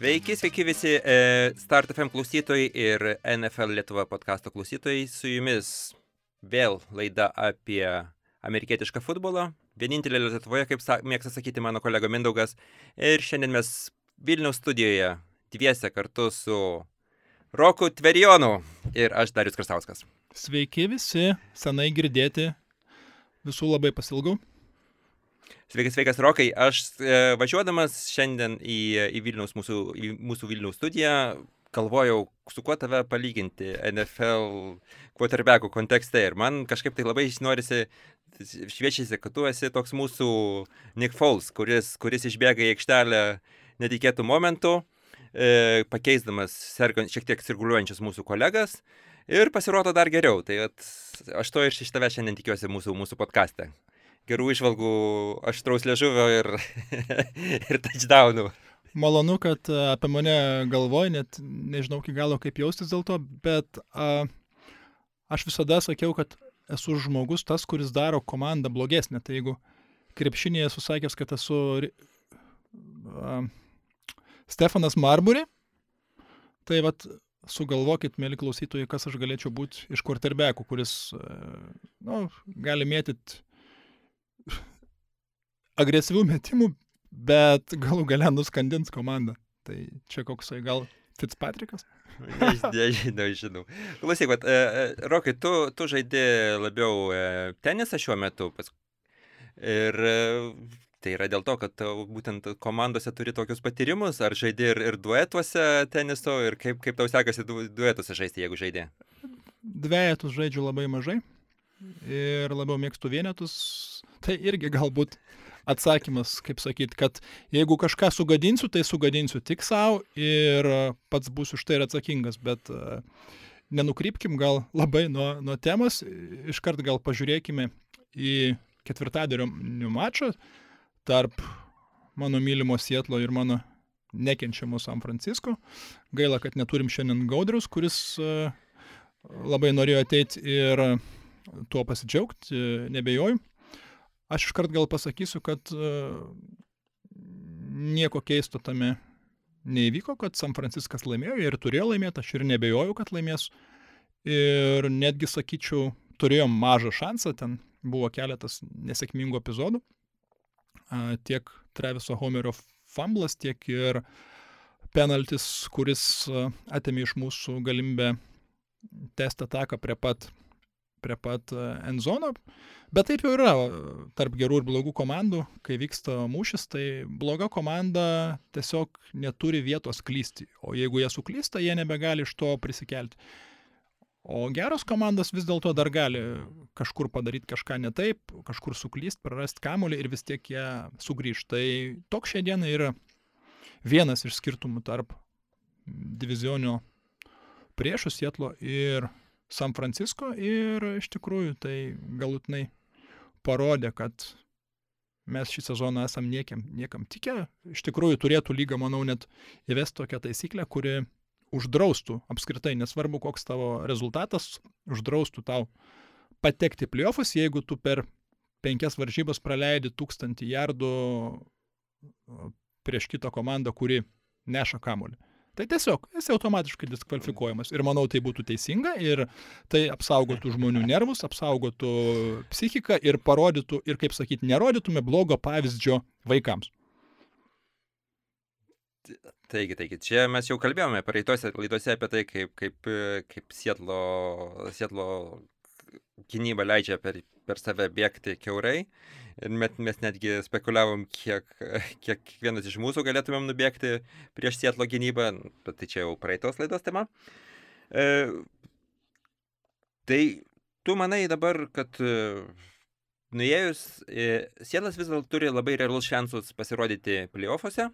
Sveiki, sveiki visi e, Start FM klausytojai ir NFL Lietuva podkasto klausytojai. Su jumis vėl laida apie amerikietišką futbolą. Vienintelė Lietuvoje, kaip sa mėgsta sakyti mano kolega Mindaugas. Ir šiandien mes Vilniaus studijoje dviese kartu su Roku Tverionu ir aš Darius Krasauskas. Sveiki visi, senai girdėti, visų labai pasilgau. Sveikas, sveikas, Rokai. Aš e, važiuodamas šiandien į, į, Vilniaus, mūsų, į mūsų Vilniaus studiją, galvojau, su kuo tave palyginti NFL quarterbackų kontekste. Ir man kažkaip tai labai norisi šviečiasi, kad tu esi toks mūsų Nick Foles, kuris, kuris išbėga į aikštelę netikėtų momentų, e, pakeisdamas sergant, šiek tiek cirkuliuojančius mūsų kolegas. Ir pasirodo dar geriau. Tai at, aš to ir iš tavęs šiandien tikiuosi mūsų, mūsų podkastė gerų išvalgų aštraus liežuvio ir, ir touchdownų. Malonu, kad apie mane galvoji, net nežinau iki galo kaip jaustis dėl to, bet a, aš visada sakiau, kad esu žmogus tas, kuris daro komandą blogesnę. Tai jeigu krepšinėje esu sakęs, kad esu a, Stefanas Marbury, tai vad sugalvokit, mėly klausytojai, kas aš galėčiau būti iš quarterbackų, kuris nu, gali mėtyti agresyvių metimų, bet galų gale nuskandins komandą. Tai čia koksai gal Fitzpatrickas? Nežinau, žinau. Klausyk, bet, uh, Rokai, tu, tu žaidži labiau uh, tenisą šiuo metu. Pas... Ir uh, tai yra dėl to, kad būtent komandose turi tokius patyrimus, ar žaidži ir, ir duetuose teniso, ir kaip, kaip tau sekasi du, duetuose žaisti, jeigu žaidži? Dvejetus žaidžiu labai mažai ir labiau mėgstu vienetus. Tai irgi galbūt atsakymas, kaip sakyt, kad jeigu kažką sugadinsiu, tai sugadinsiu tik savo ir pats būsiu už tai ir atsakingas, bet e, nenukrypkim gal labai nuo, nuo temos, iškart gal pažiūrėkime į ketvirtadienio mačą tarp mano mylimo Sietlo ir mano nekenčiamo San Francisco. Gaila, kad neturim šiandien Gaudrius, kuris e, labai norėjo ateiti ir tuo pasidžiaugti, nebejoju. Aš iškart gal pasakysiu, kad uh, nieko keisto tame neįvyko, kad San Franciskas laimėjo ir turėjo laimėti, aš ir nebejoju, kad laimės. Ir netgi sakyčiau, turėjom mažą šansą, ten buvo keletas nesėkmingų epizodų. Tiek Treviso Homerio fumblas, tiek ir penaltis, kuris atėmė iš mūsų galimybę testą ataką prie pat prie pat Enzono. Bet taip jau yra tarp gerų ir blogų komandų, kai vyksta mūšis, tai bloga komanda tiesiog neturi vietos klysti. O jeigu jie suklysta, jie nebegali iš to prisikelti. O geros komandos vis dėlto dar gali kažkur padaryti kažką ne taip, kažkur suklysti, prarasti kamuolį ir vis tiek jie sugrįž. Tai toks šiandien yra vienas iš skirtumų tarp divizionio priešų Sietlo ir San Francisco ir iš tikrųjų tai galutinai parodė, kad mes šį sezoną esam niekiam, niekam tikę. Iš tikrųjų turėtų lyga, manau, net įvesti tokią taisyklę, kuri uždraustų apskritai, nesvarbu koks tavo rezultatas, uždraustų tau patekti pliofus, jeigu tu per penkias varžybas praleidi tūkstantį jardų prieš kitą komandą, kuri neša kamolį. Tai tiesiog esi automatiškai diskvalifikuojamas. Ir manau, tai būtų teisinga ir tai apsaugotų žmonių nervus, apsaugotų psichiką ir parodytų, ir kaip sakyti, nerodytume blogo pavyzdžio vaikams. Taigi, taigi, čia mes jau kalbėjome praeitose laidose apie tai, kaip, kaip, kaip Sietlo, Sietlo gynyba leidžia per, per save bėgti keurai. Ir met, mes netgi spekuliavom, kiek, kiek kiekvienas iš mūsų galėtumėm nubėgti prieš Sietlo gynybą, bet tai čia jau praeitos laidos tema. E, tai tu manai dabar, kad e, nuėjus, e, Sietlas vis dėlto turi labai realus šansus pasirodyti playoffuose.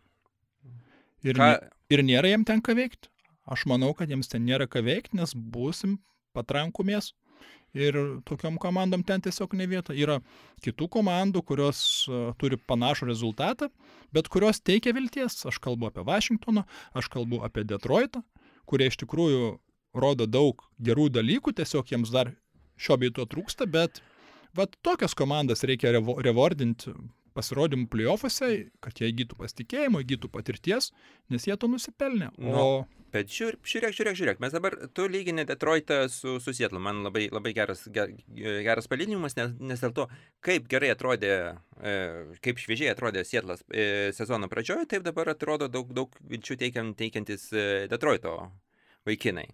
Ir, ką... ir nėra jiem ten ką veikti. Aš manau, kad jiems ten nėra ką veikti, nes būsim patrankumės ir tokiom komandom ten tiesiog ne vieta. Yra kitų komandų, kurios uh, turi panašų rezultatą, bet kurios teikia vilties. Aš kalbu apie Vašingtoną, aš kalbu apie Detroitą, kurie iš tikrųjų rodo daug gerų dalykų, tiesiog jiems dar šio bei to trūksta, bet vat tokias komandas reikia revo, rewardinti, pasirodymų playoffuose, kad jie įgytų pasitikėjimo, įgytų patirties, nes jie to nusipelnė. O Nu, Bet žiūrėk, žiūrėk, žiūrėk, žiūrėk. Mes dabar, tu lygini Detroitą su, su Sietlu. Man labai, labai geras, ger, geras palinimas, nes, nes dėl to, kaip gerai atrodė, e, kaip šviežiai atrodė Sietlas e, sezono pradžioje, taip dabar atrodo daug, daug vilčių teikiam, teikiantis e, Detroito vaikinai.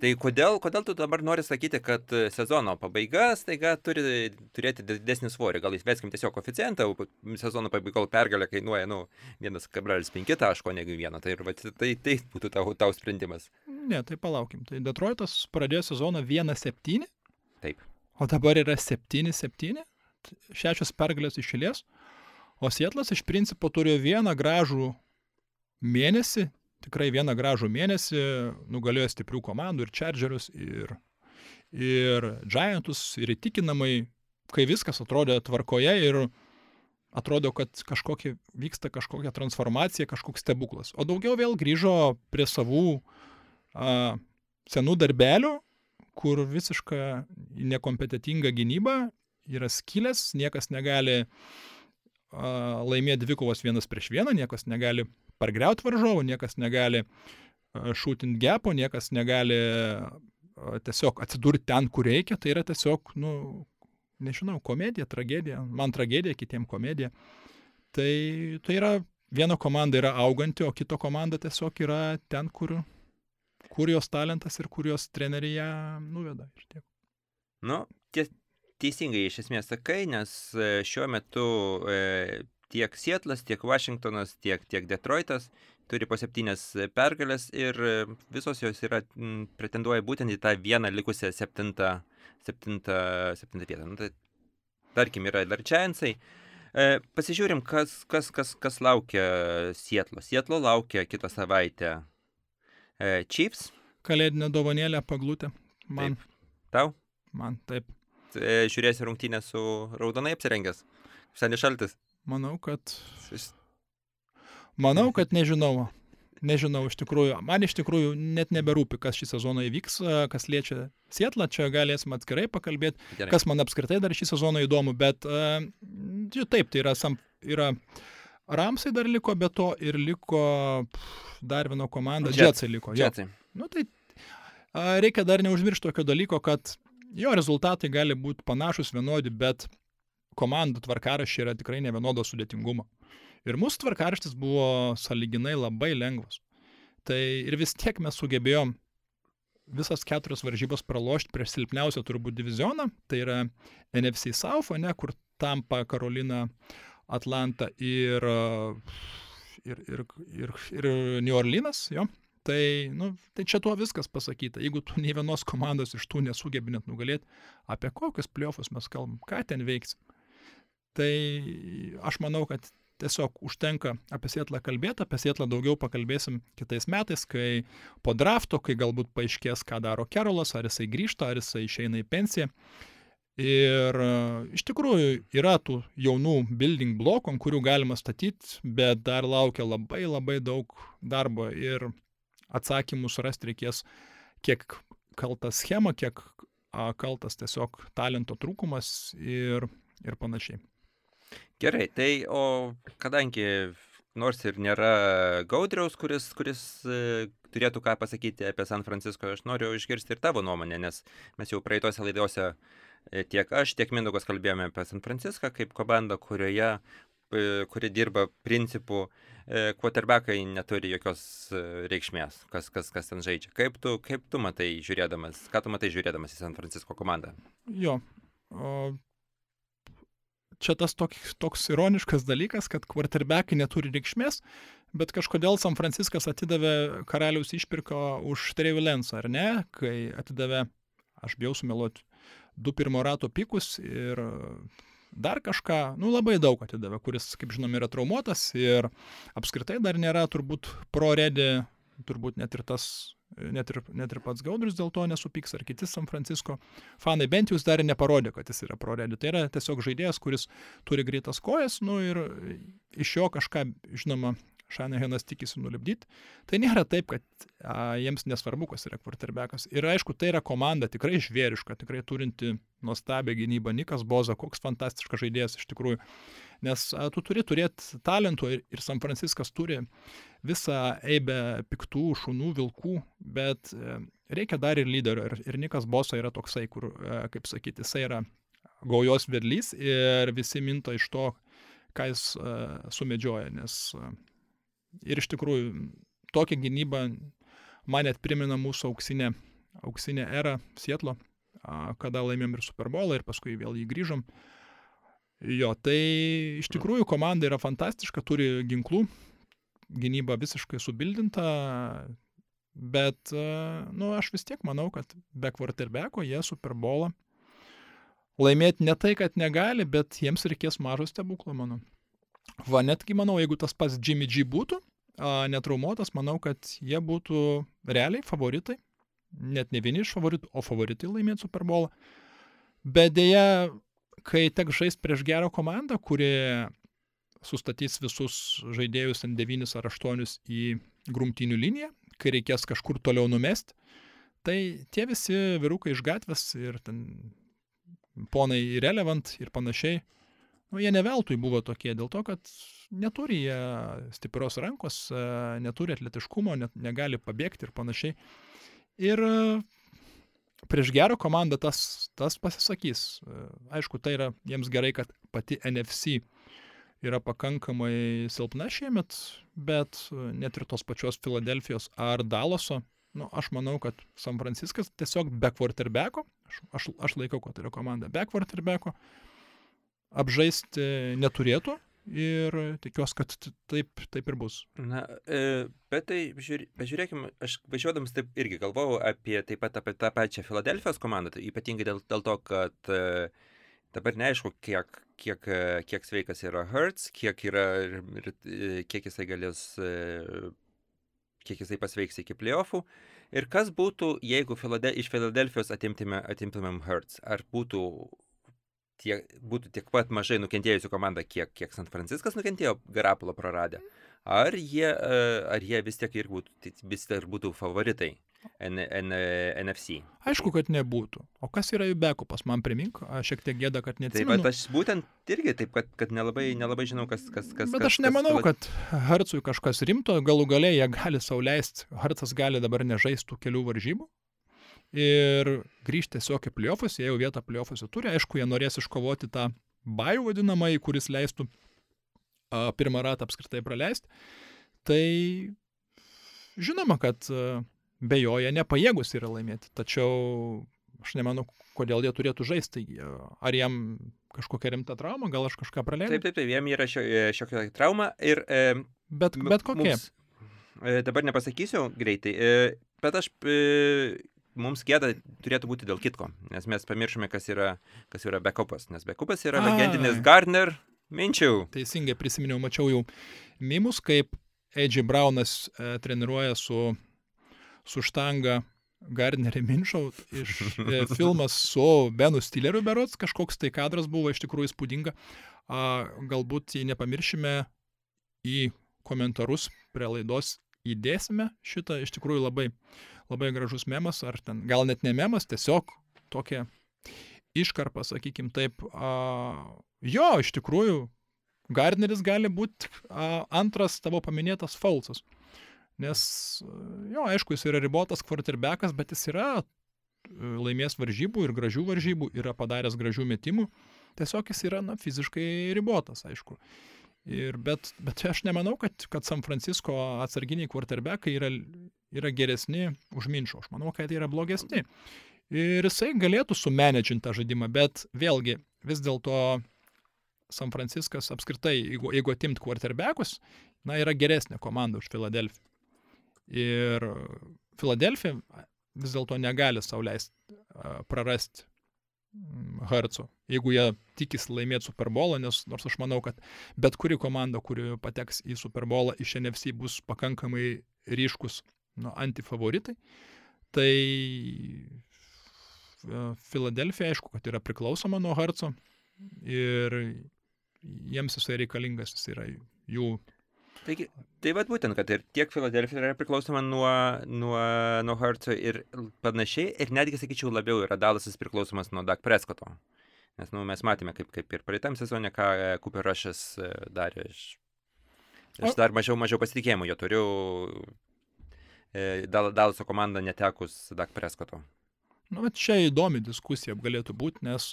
Tai kodėl, kodėl tu dabar nori sakyti, kad e, sezono pabaiga staiga turi turėti didesnį svorį? Gal įsveskim tiesiog koeficientą, o sezono pabaigoje pergalė kainuoja, nu, 1,5 taško negu vieną. Tai, ir vat tai, tai būtų tau, tau sprendimas. ne, tai palaukim. Tai Detroitas pradėjo sezoną 1-7, Taip. o dabar yra 7-7, šešios pergalės išėlės, o Sietlas iš principo turėjo vieną gražų mėnesį, tikrai vieną gražų mėnesį, nugalėjo stiprių komandų ir Chargerius, ir, ir Giantus, ir įtikinamai, kai viskas atrodė tvarkoje ir atrodo, kad kažkokia, vyksta kažkokia transformacija, kažkoks stebuklas. O daugiau vėl grįžo prie savų a, senų darbelių, kur visiška nekompetitinga gynyba yra skylės, niekas negali laimėti dvikovos vienas prieš vieną, niekas negali pargriauti varžovų, niekas negali šūtint gepo, niekas negali a, tiesiog atsidurti ten, kur reikia, tai yra tiesiog, nu, nežinau, komedija, tragedija, man tragedija, kitiem komedija. Tai, tai yra, viena komanda yra auganti, o kito komanda tiesiog yra ten, kur, kur jos talentas ir kur jos treneriai ją nuveda. Nu, ties, teisingai iš esmės sakai, nes e, šiuo metu e, tiek Sietlas, tiek Vašingtonas, tiek, tiek Detroitas turi po septynias pergalės ir e, visos jos yra, m, pretenduoja būtent į tą vieną likusią septintą, septintą, septintą vietą. Nu, tai, tarkim, yra dar Giantsai. E, pasižiūrim, kas, kas, kas, kas laukia Sietlo. Sietlo laukia kitą savaitę e, Chiefs. Kalėdinė dovanėlė paglutė. Man, Tau? man taip. E, žiūrėsi rungtynę su raudonai apsirengęs. Seniai šaltis. Manau, kad, manau, kad nežinau. Nežinau, iš tikrųjų, man iš tikrųjų net neberūpi, kas šį sezoną įvyks, kas liečia Sietlą, čia galėsim atskirai pakalbėti, Gerai. kas man apskritai dar šį sezoną įdomu, bet čia taip, tai yra, sam, yra Ramsai dar liko, be to ir liko pff, dar viena komanda, Jets. Jetsai liko. Jo. Jetsai. Nu, tai a, reikia dar neužmiršti tokio dalyko, kad jo rezultatai gali būti panašus vienodi, bet komandų tvarkaraščiai yra tikrai ne vienodo sudėtingumo. Ir mūsų tvarkaraštis buvo saliginai labai lengvas. Tai ir vis tiek mes sugebėjom visas keturias varžybas pralošti prieš silpniausią turbūt divizioną, tai yra NFC South, ne, kur Tampa, Karolina, Atlanta ir, ir, ir, ir, ir New Orleanas, jo. Tai, nu, tai čia tuo viskas pasakyta. Jeigu tu nei vienos komandos iš tų nesugebi net nugalėti, apie kokius pliofus mes kalbam, ką ten veiksim. Tai aš manau, kad tiesiog užtenka apie Sietlą kalbėti, apie Sietlą daugiau pakalbėsim kitais metais, kai po drafto, kai galbūt paaiškės, ką daro Kerolas, ar jisai grįžta, ar jisai išeina į pensiją. Ir e, iš tikrųjų yra tų jaunų building blokų, ant kurių galima statyti, bet dar laukia labai labai daug darbo ir atsakymų surasti reikės, kiek kaltas schema, kiek a, kaltas tiesiog talento trūkumas ir, ir panašiai. Gerai, tai o kadangi nors ir nėra Gaudriaus, kuris, kuris e, turėtų ką pasakyti apie San Francisco, aš noriu išgirsti ir tavo nuomonę, nes mes jau praeitose laidose e, tiek aš, tiek Mindaugas kalbėjome apie San Franciską kaip komandą, kurioje e, kuri dirba principų, e, quarterbackai neturi jokios reikšmės, kas, kas, kas ten žaidžia. Kaip tu, kaip tu matai žiūrėdamas, ką tu matai žiūrėdamas į San Francisco komandą? Jo. Čia tas toks, toks ironiškas dalykas, kad quarterbackai neturi reikšmės, bet kažkodėl San Franciskas atidavė karaliaus išpirką už Trevilensą, ar ne? Kai atidavė, aš bijau sumeluoti, du pirmo rato pikus ir dar kažką, nu labai daug atidavė, kuris, kaip žinom, yra traumuotas ir apskritai dar nėra turbūt pro-ready, turbūt net ir tas, net ir, net ir pats Gaudrius dėl to nesupyks, ar kiti San Francisco fanai bent jau jis dar neparodė, kad jis yra pro-ready. Tai yra tiesiog žaidėjas, kuris turi greitas kojas, nu ir iš jo kažką, žinoma, Šanahenas tikisi nulipdyti. Tai nėra taip, kad a, jiems nesvarbu, kas yra quarterbackas. Ir aišku, tai yra komanda tikrai žvėriška, tikrai turinti nuostabią gynybą. Nikas Boza, koks fantastiškas žaidėjas iš tikrųjų. Nes tu turi turėti talento ir, ir San Franciskas turi visą eibę piktų šunų, vilkų, bet e, reikia dar ir lyderio. Ir, ir Nikas Boso yra toksai, kur, e, kaip sakyti, jisai yra gaujos vedlys ir visi minta iš to, ką jis uh, sumedžioja, nes uh, ir iš tikrųjų tokia gynyba man net primena mūsų auksinę, auksinę erą Sietlo, uh, kada laimėm ir Super Bowl ir paskui vėl jį grįžom. Jo, tai iš tikrųjų komanda yra fantastiška, turi ginklų, gynyba visiškai subildinta, bet, nu, aš vis tiek manau, kad be quarterbacko jie Super Bowlą laimėti ne tai, kad negali, bet jiems reikės mažo stebuklo, manau. Va, netgi manau, jeigu tas pats Jimmy G būtų, netraumuotas, manau, kad jie būtų realiai favoritai. Net ne vieni iš favoritų, o favoritai laimėti Super Bowl. Bet dėja, kai tek žais prieš gerą komandą, kuri sustatys visus žaidėjus ant 9 ar 8 į grumtinių liniją, kai reikės kažkur toliau numesti, tai tie visi vyrukai iš gatvės ir ten ponai Irrelevant ir panašiai, nu, jie neveltui buvo tokie, dėl to, kad neturi jie stiprios rankos, neturi atletiškumo, net negali pabėgti ir panašiai. Ir prieš gerą komandą tas, tas pasisakys. E, aišku, tai yra jiems gerai, kad pati NFC yra pakankamai silpna šiemet, bet net ir tos pačios Filadelfijos ar Dalaso nu, aš manau, kad San Franciskas tiesiog be quarterbacko, aš, aš, aš laikau, kad tai yra komanda be quarterbacko, apžaisti neturėtų ir tikiuosi, kad taip, taip ir bus. Na, e, bet tai, žiūrė, pažiūrėkime, aš važiuodamas taip irgi galvojau apie taip pat apie tą pačią Filadelfijos komandą, tai ypatingai dėl, dėl to, kad e, dabar neaišku, kiek, kiek, kiek sveikas yra Hertz, kiek, yra, kiek jisai galės kiek jisai pasveiks iki playoffų. Ir kas būtų, jeigu Filade, iš Filadelfijos atimtume, atimtumėm Hertz? Ar būtų tiek, būtų tiek pat mažai nukentėjusių komanda, kiek, kiek San Franciskas nukentėjo Garapolo praradę? Ar jie, e, ar jie vis tiek ir būtų, vis tiek būtų favoritai? N, N, NFC. Aišku, kad nebūtų. O kas yra jų bekupas, man primink, aš šiek tiek gėda, kad neatsimenu. Taip, bet aš būtent irgi taip, kad, kad nelabai, nelabai žinau, kas... kas, kas bet kas, aš nemanau, kas, kad Hartsui kažkas rimto, galų galiai jie gali sauliaisti, Hartsas gali dabar nežaistų kelių varžybų ir grįžti tiesiog į pliofus, jie jau vietą pliofus turi, aišku, jie norės iškovoti tą bajų vadinamąjį, kuris leistų a, pirmą ratą apskritai praleisti. Tai žinoma, kad a, be jo jie nepajėgus yra laimėti. Tačiau aš nemanau, kodėl jie turėtų žaisti. Ar jam kažkokia rimta trauma, gal aš kažką praleidau? Taip, taip, taip, jam yra šio, e, šiokia trauma ir... E, bet, bet kokia? Mums, e, dabar nepasakysiu greitai, e, bet aš... E, mums gėda turėtų būti dėl kitko, nes mes pamiršome, kas yra, kas yra backupas, nes backupas yra legendinis Gardner Minčiau. Teisingai prisiminiau, mačiau jau mimus, kaip Edži Braunas e, treniruoja su su štanga Gardnerį Minšau iš e, filmas su Benu Stilleriu berots, kažkoks tai kadras buvo iš tikrųjų įspūdinga. A, galbūt jei nepamiršime į komentarus prie laidos įdėsime šitą iš tikrųjų labai, labai gražus memas, ar ten gal net ne memas, tiesiog tokia iškarpa, sakykim taip. A, jo, iš tikrųjų, Gardneris gali būti a, antras tavo paminėtas Faulsas. Nes, jo, aišku, jis yra ribotas quarterbackas, bet jis yra e, laimės varžybų ir gražių varžybų, yra padaręs gražių metimų. Tiesiog jis yra, na, fiziškai ribotas, aišku. Ir bet, bet aš nemanau, kad, kad San Francisco atsarginiai quarterbackai yra, yra geresni už Minšo. Aš manau, kad jie yra blogesni. Ir jisai galėtų sumenedžinti tą žaidimą, bet vėlgi vis dėlto San Franciskas apskritai, jeigu, jeigu atimt quarterbackus, na, yra geresnė komanda už Filadelfiją. Ir Filadelfija vis dėlto negali sauliaisti prarasti Harco, jeigu jie tikisi laimėti Super Bowl, nes nors aš manau, kad bet kuri komanda, kuri pateks į Super Bowl iš NFC bus pakankamai ryškus nu, antifavoritai, tai Filadelfija aišku, kad yra priklausoma nuo Harco ir jiems jisai reikalingas, jis yra jų Taigi, tai vad būtent, kad ir tiek Filadelfija yra priklausoma nuo, nuo, nuo Hartso ir panašiai, ir netgi, sakyčiau, labiau yra Dalasas priklausomas nuo Dak Preskoto. Nes nu, mes matėme, kaip, kaip ir praeitam sezone, ką e, Cooper Rushas e, darė. Aš, aš dar mažiau, mažiau pasitikėjimų jo turiu e, Dalaso komanda netekus Dak Preskoto. Nu, bet čia įdomi diskusija galėtų būti, nes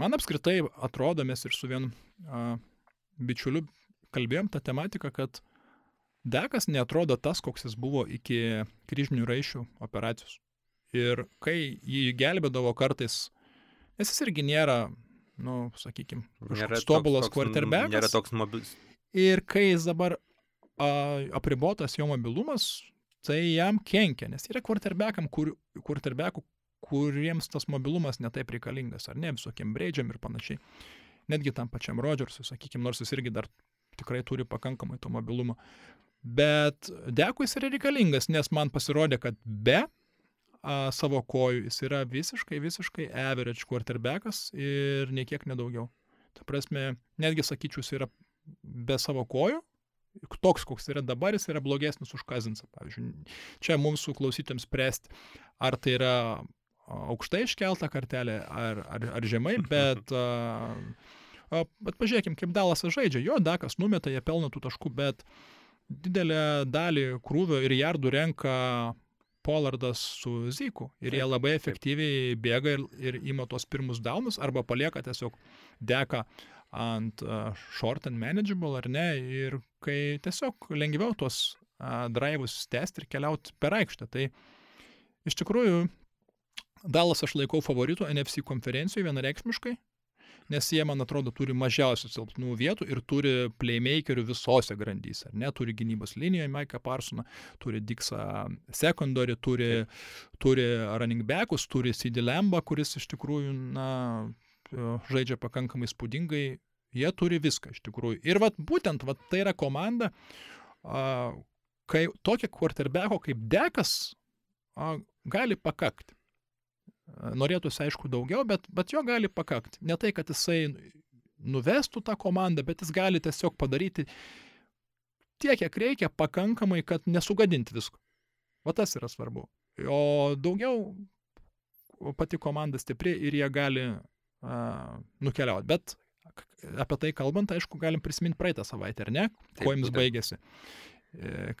man apskritai atrodo, mes ir su vienu bičiuliu kalbėjom tą tematiką, kad Dekas netrodo tas, koks jis buvo iki kryžminių raišių operacijos. Ir kai jį gelbėdavo kartais, nes jis irgi nėra, nu, sakykime, tobulas quarterbackas. Nėra toks mobilus. Ir kai jis dabar a, apribotas jo mobilumas, tai jam kenkia, nes yra quarterbackam, kur, quarterbackų, kuriems tas mobilumas netaip reikalingas, ar ne, visokiem breidžiam ir panašiai. Netgi tam pačiam Rodžersui, sakykime, nors jis irgi dar tikrai turi pakankamai to mobilumo. Bet Dekui jis yra reikalingas, nes man pasirodė, kad be a, savo kojų jis yra visiškai, visiškai average quarterbackas ir niekiek nedaugiau. Ta prasme, netgi sakyčiau, jis yra be savo kojų, toks, koks yra dabar, jis yra blogesnis už Kazinsą. Pavyzdžiui, čia mums su klausytėms spręsti, ar tai yra aukštai iškelta kartelė, ar, ar, ar žemai, bet, a, bet pažiūrėkim, kaip Dalasas žaidžia. Jo, Dakas numeta, jie pelno tų taškų, bet didelę dalį krūvio ir jardų renka Polardas su Zyku. Ir jie labai efektyviai bėga ir, ir ima tos pirmus daunus arba palieka tiesiog deka ant uh, short and manageable ar ne. Ir kai tiesiog lengviau tuos uh, drivus tęsti ir keliauti per aikštę. Tai iš tikrųjų Dalas aš laikau favoritų NFC konferencijoje vienareikšmiškai nes jie, man atrodo, turi mažiausių silpnų vietų ir turi playmakerių visose grandyse. Ne, turi gynybos linijoje Maiką Parsoną, turi Dixą secondary, turi, turi running backus, turi CD Lembą, kuris iš tikrųjų, na, žaidžia pakankamai spūdingai. Jie turi viską iš tikrųjų. Ir vat, būtent vat, tai yra komanda, a, kai tokia quarterbacko kaip Dekas a, gali pakakti. Norėtųsi, aišku, daugiau, bet, bet jo gali pakakti. Ne tai, kad jisai nuvestų tą komandą, bet jis gali tiesiog padaryti tiek, kiek reikia, pakankamai, kad nesugadinti visko. O tas yra svarbu. O daugiau pati komanda stipri ir jie gali uh, nukeliauti. Bet apie tai kalbant, aišku, galim prisiminti praeitą savaitę, ar ne? Kuo jums baigėsi. E,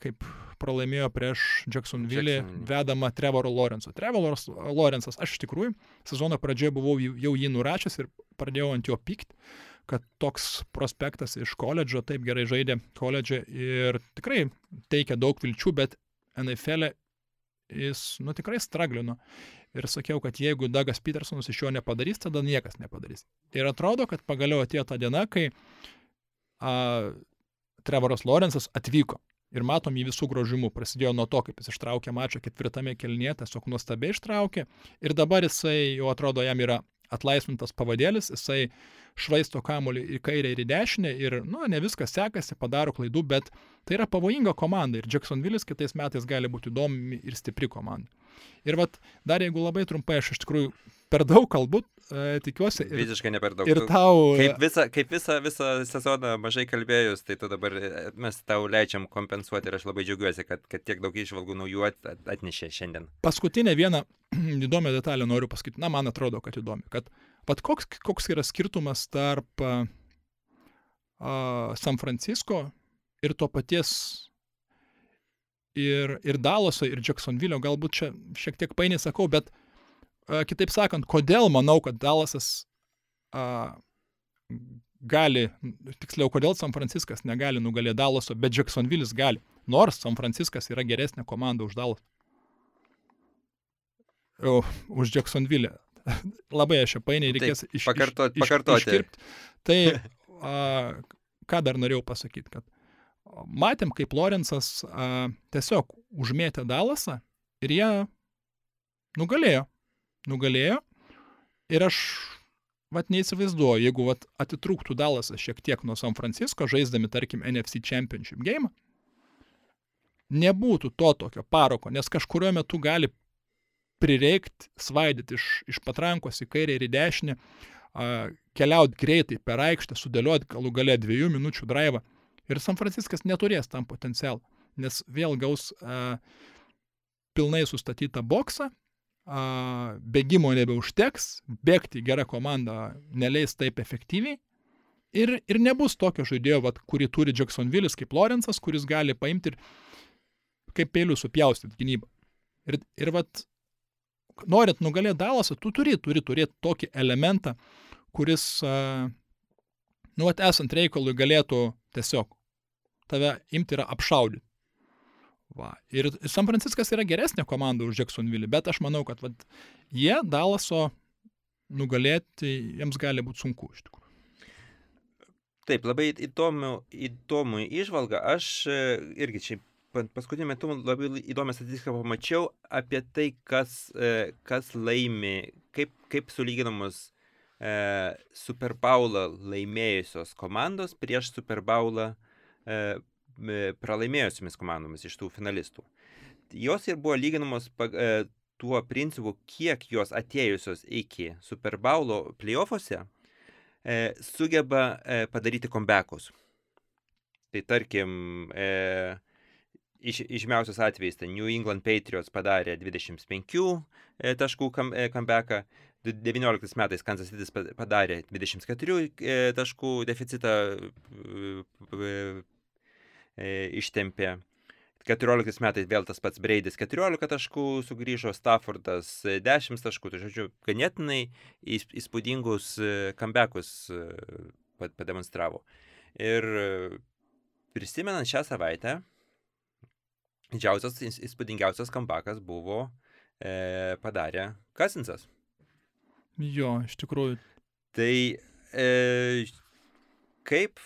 kaip pralaimėjo prieš Jacksonville vedamą Trevoro Lorenzo. Trevoras Lorenzas, aš iš tikrųjų sezono pradžioje buvau jau jį nurašęs ir pradėjau ant jo pykti, kad toks prospektas iš koledžo taip gerai žaidė koledže ir tikrai teikia daug vilčių, bet NFL e jis, nu, tikrai straglino. Ir sakiau, kad jeigu Dagas Petersonas iš jo nepadarys, tada niekas nepadarys. Ir atrodo, kad pagaliau atėjo ta diena, kai a, Trevoras Lorenzas atvyko ir matom jį visų grožimų. Prasidėjo nuo to, kaip jis ištraukė mačą ketvirtame kelnie, tiesiog nuostabiai ištraukė. Ir dabar jisai jau atrodo jam yra atlaisvintas pavadėlis, jisai švaisto kamuolį į kairę ir į dešinę ir, nu, ne viskas sekasi, padaro klaidų, bet tai yra pavojinga komanda ir Jacksonville'is kitais metais gali būti įdomi ir stipri komanda. Ir vat, dar jeigu labai trumpai, aš iš tikrųjų per daug kalbu, e, tikiuosi. Ir, Visiškai ne per daug. Ir tau. Kaip visą, kaip visą, visą sezoną mažai kalbėjus, tai tu dabar e, mes tau leidžiam kompensuoti ir aš labai džiaugiuosi, kad, kad tiek daug išvalgų naujų at, atnešė šiandien. Paskutinę vieną įdomią detalę noriu pasakyti, na, man atrodo, kad įdomi, kad pat koks, koks yra skirtumas tarp uh, San Francisco ir to paties ir, ir Dalaso, ir Jacksonville, galbūt čia šiek tiek painiai sakau, bet uh, Kitaip sakant, kodėl manau, kad Dalasas a, gali, tiksliau, kodėl San Franciskas negali nugalėti Dalaso, bet Jacksonville'is gali. Nors San Franciskas yra geresnė komanda už Dalas. O, už Jacksonville. Labai aš čia painiai reikės iš, pakartoti. Iš, pakartoti. Iškirpti. Tai a, ką dar norėjau pasakyti, kad matėm, kaip Lorenzas a, tiesiog užmėtė Dalasą ir jie nugalėjo nugalėjo. Ir aš, vat, neįsivaizduoju, jeigu vat, atitrūktų Dalasas šiek tiek nuo San Francisco, žaisdami, tarkim, NFC Championship game, nebūtų to tokio paroko, nes kažkurio metu gali prireikti svaidyti iš, iš patrankos į kairę ir į dešinę, keliauti greitai per aikštę, sudėlioti galų gale dviejų minučių drivą. Ir San Franciskas neturės tam potencialą, nes vėl gaus a, pilnai sustatytą boksą a, bėgimo nebeužteks, bėgti gera komanda neleis taip efektyviai. Ir, ir nebus tokio žaidėjo, vat, kurį turi Jacksonville'is kaip Lorenzas, kuris gali paimti ir kaip peilių supjaustyti gynybą. Ir, ir vat, norint nugalėti Dalasą, tu turi, turi turėti tokį elementą, kuris, nu, vat, esant reikalui galėtų tiesiog tave imti ir apšaudyti. Va. Ir San Franciskas yra geresnė komanda už Jacksonville, bet aš manau, kad vat, jie Dalaso nugalėti jiems gali būti sunku iš tikrųjų. Taip, labai įdomu, įdomu išvalga. Aš e, irgi čia paskutiniu metu labai įdomią statistiką pamačiau apie tai, kas, e, kas laimi, kaip, kaip sulyginamos e, Super Bowlą laimėjusios komandos prieš Super Bowlą e, pralaimėjusiamis komandomis iš tų finalistų. Jos ir buvo lyginamos e, tuo principu, kiek jos atėjusios iki Super Bowlo playoffuose e, sugeba e, padaryti comebackus. Tai tarkim, e, iš, išmiausias atvejais, tai New England Patriots padarė 25 e, taškų comebacką, 19 metais Kansas City padarė 24 e, taškų deficitą e, ištempė. 14 metais vėl tas pats Breidis 14 taškų sugrįžo, Staffordas 10 taškų, tai žodžiu, ganėtinai įspūdingus comebackus e, pademonstravo. Ir prisimenant šią savaitę, didžiausias įspūdingiausias comebackas buvo e, padarę Kasinsas. Jo, iš tikrųjų. Tai e, kaip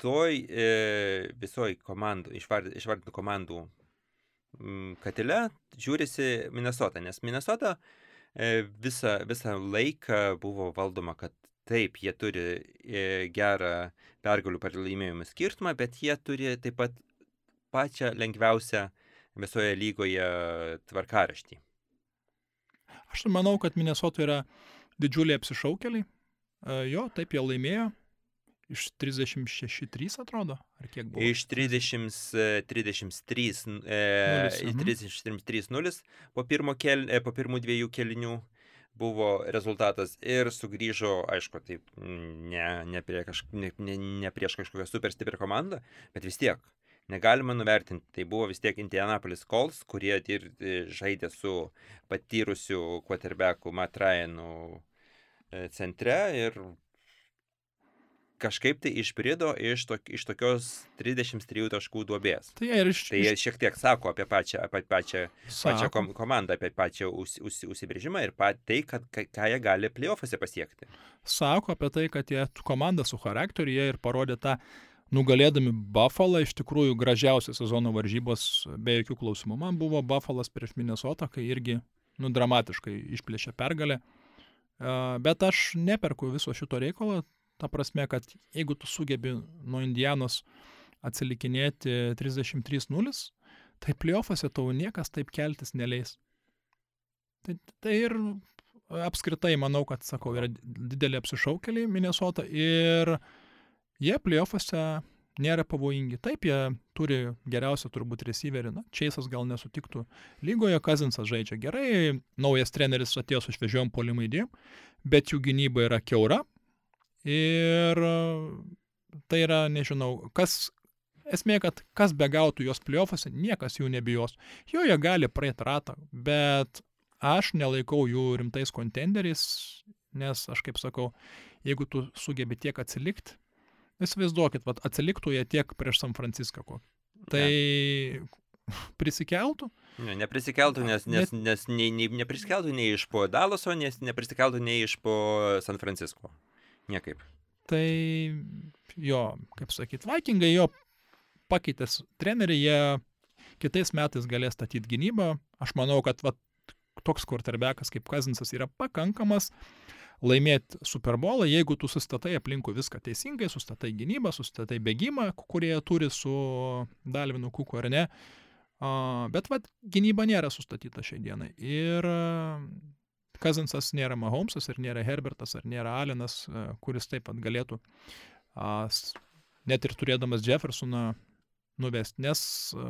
toj e, visoj komandų, išvard, išvardintų komandų m, mm, katile žiūrisi Minnesota, nes Minnesota e, visą, visą laiką buvo valdoma, kad taip, jie turi e, gerą pergalių pralaimėjimų skirtumą, bet jie turi taip pat pačią lengviausią visoje lygoje tvarkaraštį. Aš manau, kad Minnesota yra didžiuliai apsišaukeliai. E, jo, taip jie laimėjo, Iš 36-3 atrodo, ar kiek buvo? Iš 30, 33, e, 33-0 po, kel, e, po pirmų dviejų kelinių buvo rezultatas ir sugrįžo, aišku, taip, ne, ne, prie kaž, ne, ne, ne prieš kažkokią super stiprią komandą, bet vis tiek negalima nuvertinti. Tai buvo vis tiek Indianapolis Colts, kurie ir e, žaidė su patyrusiu quarterbacku Matt Ryanu e, centre ir kažkaip tai išbrido iš, to, iš tokios 33 taškų duobės. Tai jie, iš, tai jie šiek tiek sako apie pačią, apie pačią, sako. pačią kom, komandą, apie pačią us, us, užsibrėžimą ir pat tai, kad, ką jie gali playoffuose pasiekti. Sako apie tai, kad jie komanda su charakteriu, jie ir parodė tą nugalėdami Buffalo, iš tikrųjų gražiausias sezono varžybos be jokių klausimų. Man buvo Buffalas prieš Minnesotą, kai irgi nu, dramatiškai išplėšė pergalę. Bet aš neperku viso šito reikalo, Ta prasme, kad jeigu tu sugebi nuo Indianos atsilikinėti 33-0, tai playoffuose tau niekas taip keltis neleis. Tai, tai ir apskritai manau, kad, sakau, yra didelė apsišaukeliai Minnesota ir jie playoffuose nėra pavojingi. Taip, jie turi geriausią turbūt receiverį. Na, Čeisas gal nesutiktų lygoje, Kazinsas žaidžia gerai, naujas treneris atėjo su šviežiom polimai idėjom, bet jų gynyba yra keura, Ir tai yra, nežinau, kas, esmė, kad kas begautų jos playoffuose, niekas jų nebijos. Jo jie gali praeiti ratą, bet aš nelaikau jų rimtais kontenderiais, nes aš kaip sakau, jeigu tu sugebi tiek atsilikti, įsivaizduokit, vat, atsiliktų jie tiek prieš San Franciską kokį. Tai ne. prisikeltų? Ne, neprisikeltų, nes, nes, nes nei, nei, neprisikeltų nei iš po Dalaso, nes neprisikeltų nei iš po San Francisco. Niekaip. Tai jo, kaip sakyt, Vikingai jo pakeitęs trenerių, jie kitais metais galės statyti gynybą. Aš manau, kad va, toks quarterbackas kaip Kazinsas yra pakankamas laimėti Super Bowlą, jeigu tu sustatai aplinkų viską teisingai, sustatai gynybą, sustatai bėgimą, kurie turi su Dalvinu Kuku ar ne. Bet vad, gynyba nėra sustatyta šiai dienai. Ir Kazinsas nėra Mahomesas ir nėra Herbertas ar nėra Alenas, e, kuris taip pat galėtų net ir turėdamas Jeffersoną nuvesti, nes e,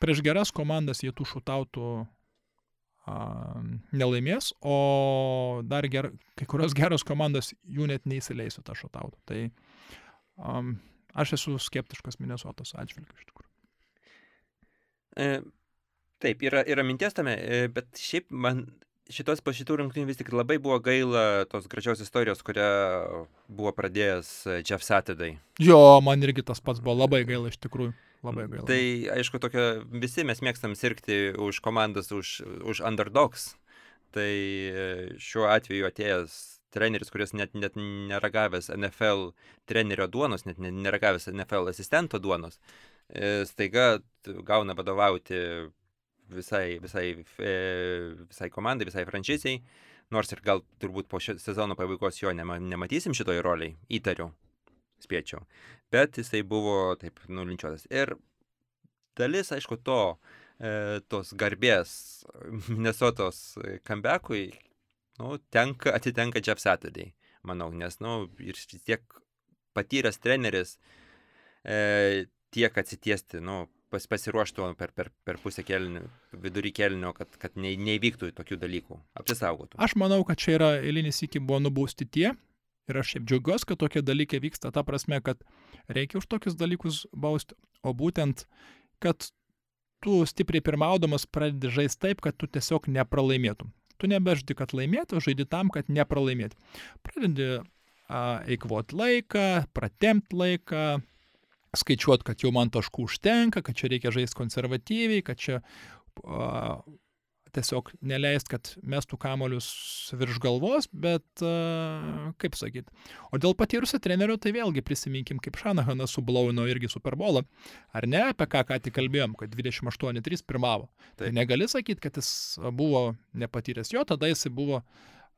prieš geras komandas jie tų šutautų nelaimės, o dar ger, kai kurios geros komandos jų net neįsileisų tą šotautą. Tai um, aš esu skeptiškas Minnesotos atžvilgiu iš tikrųjų. E, taip, yra, yra minties tame, e, bet šiaip man šitos po šitų rungtynių vis tik labai buvo gaila tos gražios istorijos, kurią buvo pradėjęs e, Jeff Saturday. Jo, man irgi tas pats buvo labai gaila iš tikrųjų. Labai gaila. Tai aišku, tokia, visi mes mėgstam sirgti už komandas, už, už underdogs. Tai e, šiuo atveju atėjęs treneris, kuris net, net neragavęs NFL trenerio duonos, net neragavęs NFL asistento duonos, e, staiga gauna vadovauti visai, visai, e, visai komandai, visai franšizijai, nors ir gal turbūt po sezono pabaigos jo nema, nematysim šitoj roliai, įtariu, spėčiau. Bet jisai buvo taip nulinčiuotas. Ir dalis, aišku, to, e, tos garbės Minnesotos comebackui, nu, tenka, atitenka Jeff Saturday, manau, nes, nu, ir tiek patyręs treneris e, tiek atsitiesti, nu, pas, pasiruoštų per, per, per pusę kelnių, vidurį kelnių, kad, kad ne, neįvyktų tokių dalykų, apsisaugotų. Aš manau, kad čia yra eilinis iki buvo nubausti tie, Ir aš šiaip džiaugiuosi, kad tokie dalykai vyksta, ta prasme, kad reikia už tokius dalykus bausti, o būtent, kad tu stipriai pirmaudamas pradedi žaisti taip, kad tu tiesiog nepralaimėtum. Tu nebeždi, kad laimėtum, žaidi tam, kad nepralaimėtum. Pradedi eikvoti laiką, pratemti laiką, skaičiuoti, kad jau man taškų užtenka, kad čia reikia žaisti konservatyviai, kad čia a, tiesiog neleist, kad mestų kamolius virš galvos, bet, uh, kaip sakyt. O dėl patyrusio trenerio, tai vėlgi prisiminkim, kaip Šanahanas sublaino irgi Superbolą. Ar ne, apie ką ką tik kalbėjom, kad 28-3 pirmavo. Tai negali sakyti, kad jis buvo nepatyręs jo, tada jis buvo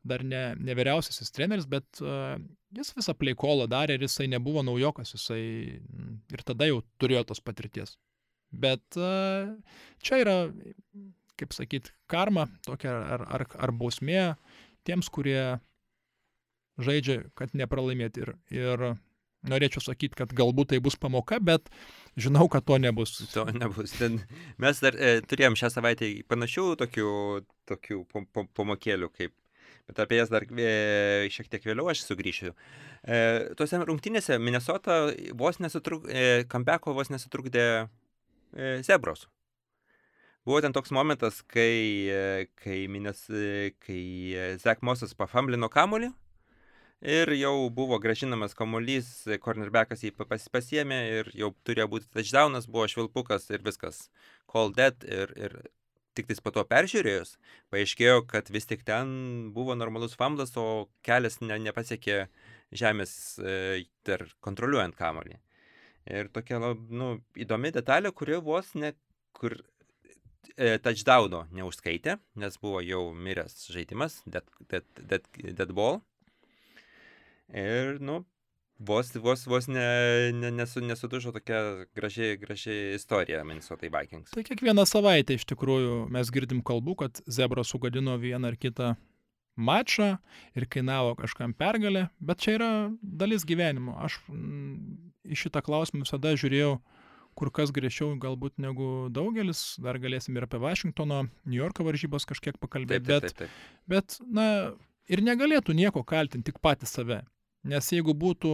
dar ne, ne vyriausiasis treneris, bet uh, jis visą pleikolą darė ir jisai nebuvo naujokas, jisai ir tada jau turėjo tos patirties. Bet uh, čia yra kaip sakyt, karma tokia ar, ar, ar bausmė tiems, kurie žaidžia, kad nepralaimėti. Ir, ir norėčiau sakyti, kad galbūt tai bus pamoka, bet žinau, kad to nebus. To nebus. Mes dar e, turėjom šią savaitę panašių tokių, tokių pamokėlių, kaip, bet apie jas dar e, šiek tiek vėliau aš sugrįšiu. E, tuose rungtynėse Minnesota vos nesutrukdė, e, Kambeko vos nesutrukdė e, Zebros. Buvo ten toks momentas, kai, e, kai, minės, e, kai e, Zach Mosas pafamblino kamolį ir jau buvo gražinamas kamuolys, cornerbackas jį pas, pasiemė ir jau turėjo būti touchdownas, buvo švilpukas ir viskas. Call dead ir, ir tik tais po to peržiūrėjus, paaiškėjo, kad vis tik ten buvo normalus famblas, o kelias ne, nepasiekė žemės e, dar kontroliuojant kamolį. Ir tokia, nu, įdomi detalė, kuri vos ne, kur e, touchdowno neužskaitė, nes buvo jau miręs žaidimas, dead, dead, dead, dead ball. Ir, nu, vos, vos, vos ne, ne, nesu, nesudužo tokia graži, graži istorija Minnesota Vikings. Tai kiekvieną savaitę iš tikrųjų mes girdim kalbų, kad Zebra sugadino vieną ar kitą mačą ir kainavo kažkam pergalę, bet čia yra dalis gyvenimo. Aš mm, į šitą klausimą visada žiūrėjau kur kas griežčiau galbūt negu daugelis. Dar galėsim ir apie Vašingtono, New Yorko varžybas kažkiek pakalbėti. Taip, taip, taip, taip. Bet, bet, na, ir negalėtų nieko kaltinti, tik patys save. Nes jeigu būtų,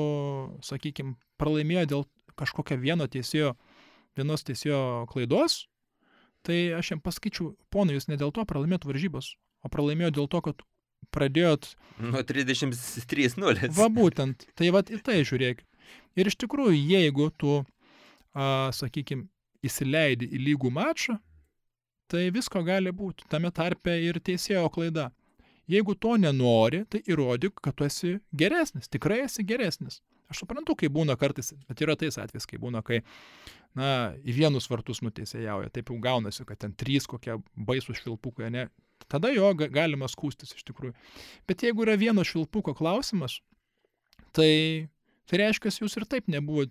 sakykime, pralaimėjo dėl kažkokio vieno teisėjo, vienos teisėjo klaidos, tai aš jam pasakyčiau, ponai, jūs ne dėl to pralaimėt varžybos, o pralaimėjo dėl to, kad pradėjot... Nuo 33-0. Va būtent, tai va į tai žiūrėk. Ir iš tikrųjų, jeigu tu sakykime, įsileidi į lygų mačą, tai visko gali būti, tame tarpe ir teisėjo klaida. Jeigu to nenori, tai įrodyk, kad tu esi geresnis, tikrai esi geresnis. Aš suprantu, kai būna kartais, bet yra tais atvejais, kai būna, kai, na, į vienus vartus nuteisėjauja, taip jau gaunasi, kad ten trys kokie baisų švilpukai, ne, tada jo galima skūstis iš tikrųjų. Bet jeigu yra vieno švilpuko klausimas, tai, tai reiškia, jūs ir taip nebuvo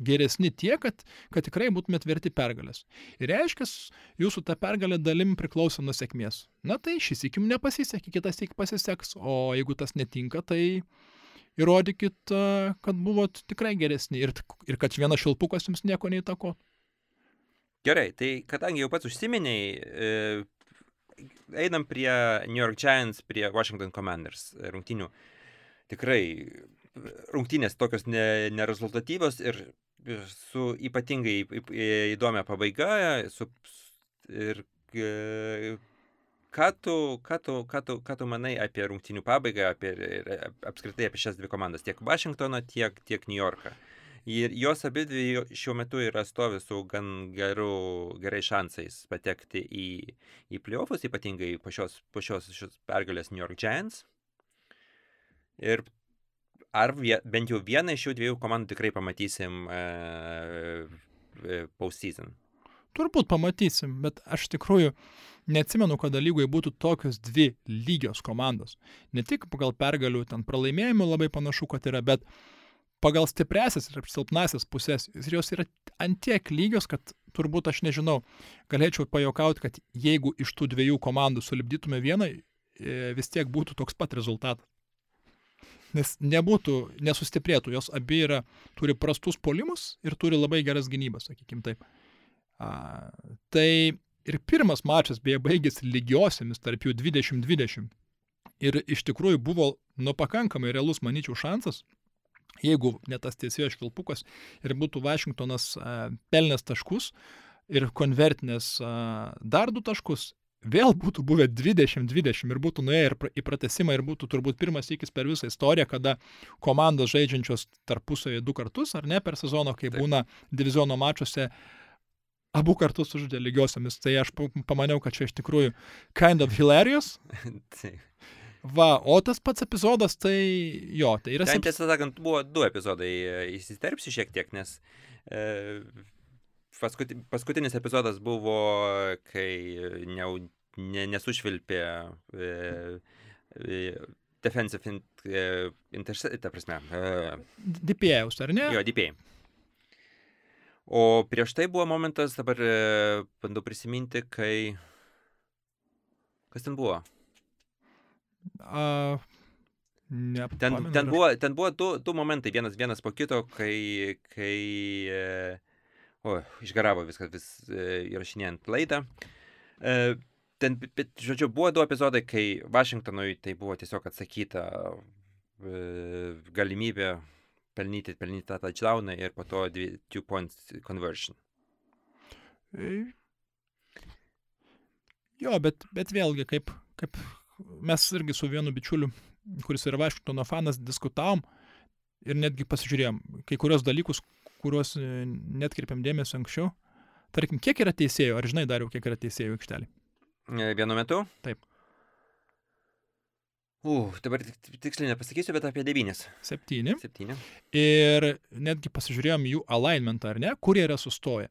geresni tiek, kad, kad tikrai būtumėt verti pergalės. Ir reiškia, jūsų ta pergalė dalim priklauso nuo sėkmės. Na tai šis įkim nepasisekė, kitas įkim pasiseks, o jeigu tas netinka, tai įrodykit, kad buvot tikrai geresni ir, ir kad vienas šilpukas jums nieko neįtako. Gerai, tai kadangi jau pats užsiminiai, e, einam prie New York Giants, prie Washington Commanders rungtinių. Tikrai rungtynės tokios ne, nerezultatyvios ir su ypatingai įdomia pabaiga. Su, ir e, ką tu, ką, tu, ką, tu, ką tu manai apie rungtynių pabaigą, apie, apskritai apie šias dvi komandas, tiek Vašingtoną, tiek, tiek New Yorką? Ir jos abi dvi šiuo metu yra stovi su gan geru, gerai šansais patekti į, į playoffus, ypatingai po šios, po šios, šios pergalės New York Giants. Ir ar vie, bent jau vieną iš šių dviejų komandų tikrai pamatysim uh, postseason? Turbūt pamatysim, bet aš tikrųjų neatsimenu, kad lygoje būtų tokios dvi lygios komandos. Ne tik pagal pergalių, ten pralaimėjimų labai panašu, kad yra, bet pagal stipresias ir silpnasias pusės jos yra antiek lygios, kad turbūt aš nežinau, galėčiau pajokauti, kad jeigu iš tų dviejų komandų sulibdytume vieną, e, vis tiek būtų toks pat rezultatas. Nes nebūtų, nesustiprėtų, jos abi yra, turi prastus polimus ir turi labai geras gynybas, sakykim taip. A, tai ir pirmas mačas beje baigėsi lygiosiamis tarp jų 20-20. Ir iš tikrųjų buvo nu pakankamai realus, manyčiau, šansas jeigu ne tas teisėjo švilpukas ir būtų Vašingtonas pelnęs taškus ir konvertinės dar du taškus, vėl būtų buvę 20-20 ir būtų nuėję ir į pratesimą ir būtų turbūt pirmas įkis per visą istoriją, kada komandos žaidžiančios tarpusavėje du kartus ar ne per sezoną, kai Taip. būna diviziono mačiuose abu kartus sužaidė lygiosiamis. Tai aš pamaniau, kad čia iš tikrųjų kind of hilarious. Taip. Va, o tas pats epizodas, tai jo, tai yra... Ten, tiesą sakant, buvo du epizodai, e, įsisterpsiu šiek tiek, nes e, paskuti, paskutinis epizodas buvo, kai ne, ne, nesušvilpė e, e, defensive in, e, intercept, ta prasme. E, DPAus, ar ne? Jo, DPA. O prieš tai buvo momentas, dabar e, bandau prisiminti, kai... Kas ten buvo? A, ne, ten, ten, buvo, ten buvo du, du momentai, vienas, vienas po kito, kai, kai e, o, išgaravo viskas vis e, įrašinėjant laidą. E, ten, bet, žodžiu, buvo du epizodai, kai Vašingtonui tai buvo tiesiog atsakyta e, galimybė pelnyti, pelnyti tą touchdowną ir po to dvi, two points conversion. Jo, bet, bet vėlgi, kaip, kaip, mes irgi su vienu bičiuliu, kuris yra Vašingtono fanas, diskutavom ir netgi pasižiūrėjom kai kurios dalykus, kuriuos e, net kirpiam dėmesio anksčiau. Tarkim, kiek yra teisėjų, ar žinai dariau, kiek yra teisėjų aikštelį? E, vienu metu? Taip. U, dabar tiksliai nepasakysiu, bet apie devynis. Septyni. Septyni. Ir netgi pasižiūrėjom jų alignmentą, ar ne, kur jie yra sustoję.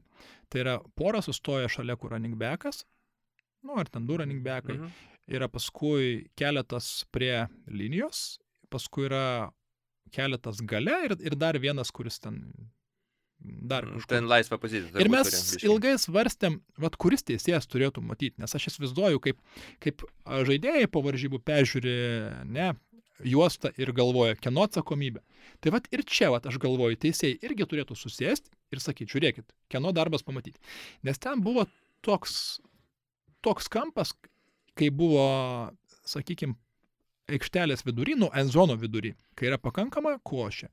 Tai yra pora sustoja šalia, kur running backas, nu, ar ten du running backai, mhm yra paskui keletas prie linijos, paskui yra keletas gale ir, ir dar vienas, kuris ten dar kažkur. Ten laisva pozicija. Ir mes ilgai svarstėm, vat, kuris teisėjas turėtų matyti, nes aš įsivaizduoju, kaip, kaip žaidėjai po varžybų peržiūri, ne, juostą ir galvoja, kieno atsakomybė. Tai vat ir čia, vat, aš galvoju, teisėjai irgi turėtų susėsti ir sakyti, žiūrėkit, kieno darbas pamatyti. Nes ten buvo toks, toks kampas, kai buvo, sakykime, aikštelės vidury, nu, enzono vidury, kai yra pakankama košė,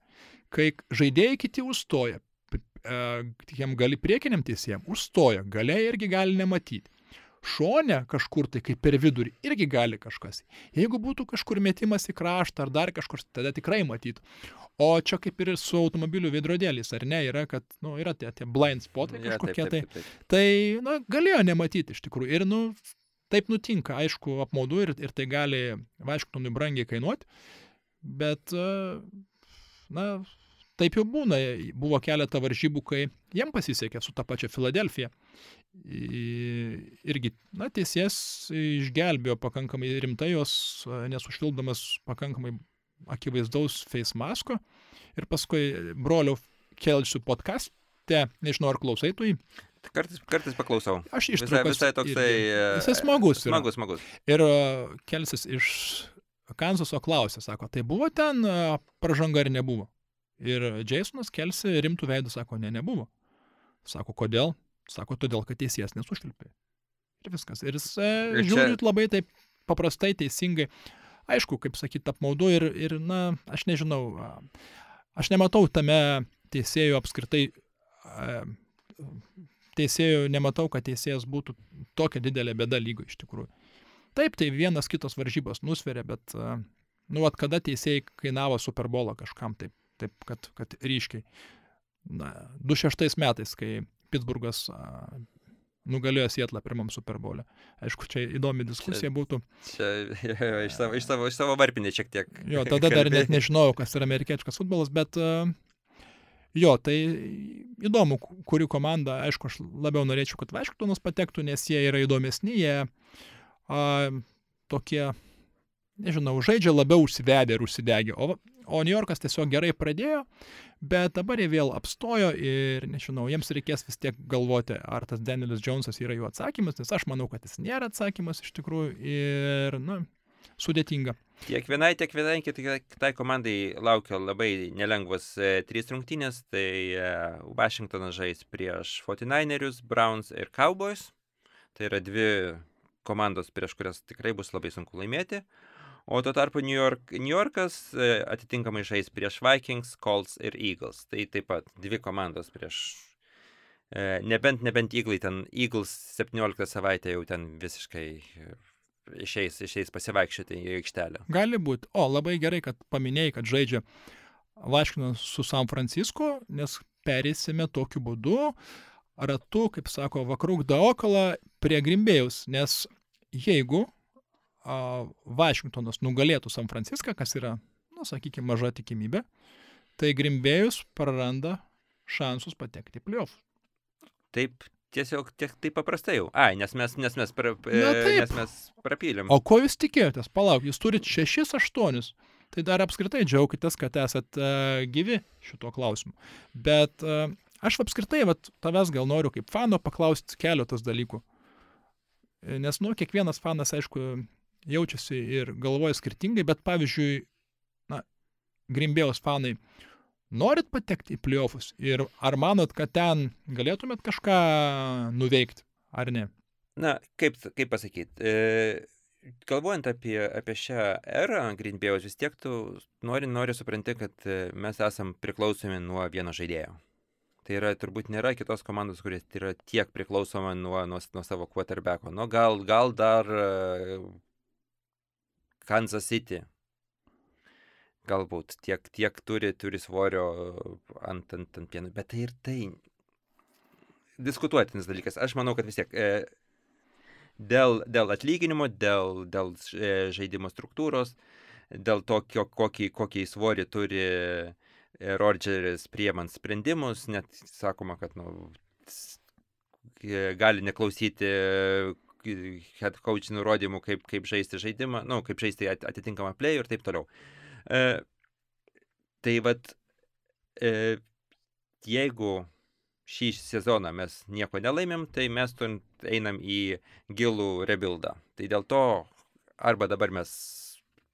kai žaidėjai kiti užstoja, tiem gali priekiniam teisėjam, užstoja, galiai irgi gali nematyti. Šone kažkur tai kaip per vidurį irgi gali kažkas. Jeigu būtų kažkur metimas į kraštą ar dar kažkur, tada tikrai matytų. O čia kaip ir su automobilių veidrodėliais, ar ne, yra, kad, nu, yra tie, tie blind spotai kažkokie ja, taip, taip, taip, taip. tai, tai, nu, galėjo nematyti iš tikrųjų. Ir, nu, Taip nutinka, aišku, apmaudu ir, ir tai gali Vašingtonui brangiai kainuoti, bet, na, taip jau būna. Buvo keletą varžybų, kai jiem pasisekė su ta pačia Filadelfija. Irgi, na, tiesies išgelbėjo pakankamai rimtai jos, nesušvildamas pakankamai akivaizdaus face masko. Ir paskui brolio Kelsių podcaste, nežinau ar klausai tu jį, Kartais, kartais paklausau. Aš ištraukas. Visai, visai toksai. Ir, jisai smagus. Yra. Smagus, smagus. Ir uh, Kelsis iš Kansaso klausė, sako, tai buvo ten pažanga ar nebuvo? Ir Jasonas Kelsi rimtų veidų sako, ne, nebuvo. Sako, kodėl? Sako, todėl, kad teisėjas nesušvilpė. ir viskas. Ir jis e, Ir čia- labai taip paprastai, teisingai. Aišku, kaip sakyti, apmaudu ir, ir, na, aš nežinau, aš nematau tame teisėjų apskritai, teisėjų, nematau, kad teisėjas būtų tokia didelė bėda lygo iš tikrųjų. Taip, tai vienas kitos varžybos nusveria, bet, nu, at kada teisėjai kainavo Superbolą kažkam taip, taip kad, kad ryškiai. Na, 26 metais, kai Pittsburghas nugalėjo Sietlą pirmam Superbolė. Aišku, čia įdomi diskusija būtų. Čia iš savo, iš savo, iš savo varpinį šiek tiek. Jo, tada dar net nežinojau, kas yra amerikietiškas futbolas, bet jo, tai įdomu, ku- kuri komanda, aišku, aš labiau norėčiau, kad Vašingtonas patektų, nes jie yra įdomesni, jie a, tokie, nežinau, žaidžia labiau užsivedę ir užsidegę, o, o New Yorkas tiesiog gerai pradėjo, bet dabar jie vėl apstojo ir, nežinau, jiems reikės vis tiek galvoti, ar tas Danielis Jonesas yra jų atsakymas, nes aš manau, kad jis nėra atsakymas iš tikrųjų ir, na, sudėtinga. Tiek vienai, tiek vienai kitai, komandai laukia labai nelengvas e, trys rungtynės. Tai e, Washingtonas žais prieš 49erius, Browns ir Cowboys. Tai yra dvi komandos, prieš kurias tikrai bus labai sunku laimėti. O tuo tarpu New Yorkas e, atitinkamai žais prieš Vikings, Colts ir Eagles. Tai taip pat dvi komandos prieš... E, nebent, nebent Eaglai ten, Eagles 17 savaitę jau ten visiškai išeis, išeis pasivaikščioti į aikštelę. Gali būti. O, labai gerai, kad paminėjai, kad žaidžia Vašingtonas su San Francisco, nes perėsime tokiu būdu ratu, kaip sako, vakarų Daokala prie Grimbėjus, nes jeigu Vašingtonas nugalėtų San Franciską, kas yra, na, sakykime, maža tikimybė, tai Grimbėjus praranda šansus patekti į playoff. Taip, tiesiog tiek taip paprastai jau. Ai, nes mes, nes mes, pra, e, Na taip. nes mes prapylėm. O ko jūs tikėjotės? Palauk, jūs turite 6-8. Tai dar apskritai džiaukitės, kad esat uh, gyvi šituo klausimu. Bet uh, aš apskritai, vat, tavęs gal noriu kaip fano paklausti keletos dalykų. E, Nes, nu, kiekvienas fanas, aišku, jaučiasi ir galvoja skirtingai, bet pavyzdžiui, na, Grimbėjos fanai, norit patekti į playoffus ir ar manot, kad ten galėtumėt kažką nuveikti, ar ne? Na, kaip, kaip pasakyti, e, galvojant apie, apie šią erą Greenbėjos, vis tiek tu nori, nori supranti, kad e, mes esam priklausomi nuo vieno žaidėjo. Tai yra, turbūt nėra kitos komandos, kuris yra tiek priklausoma nuo, nuo, nuo savo quarterbacko. Nu, gal, gal dar e, Kansas City. Galbūt tiek, tiek turi, turi svorio ant, ant, ant pieno, bet tai ir tai diskutuotinis dalykas. Aš manau, kad vis tiek e, dėl, dėl atlyginimo, dėl, dėl e, žaidimo struktūros, dėl to, kokį, kokį svorį turi e, Rodgeris priemant sprendimus, net sakoma, kad nu, e, gali neklausyti head coach nurodymų, kaip, kaip žaisti žaidimą, nu, kaip žaisti at- atitinkamą play ir taip toliau. E, tai vad, e, jeigu šį sezoną mes nieko nelaimėm, tai mes einam į gilų rebuildą. Tai dėl to arba dabar mes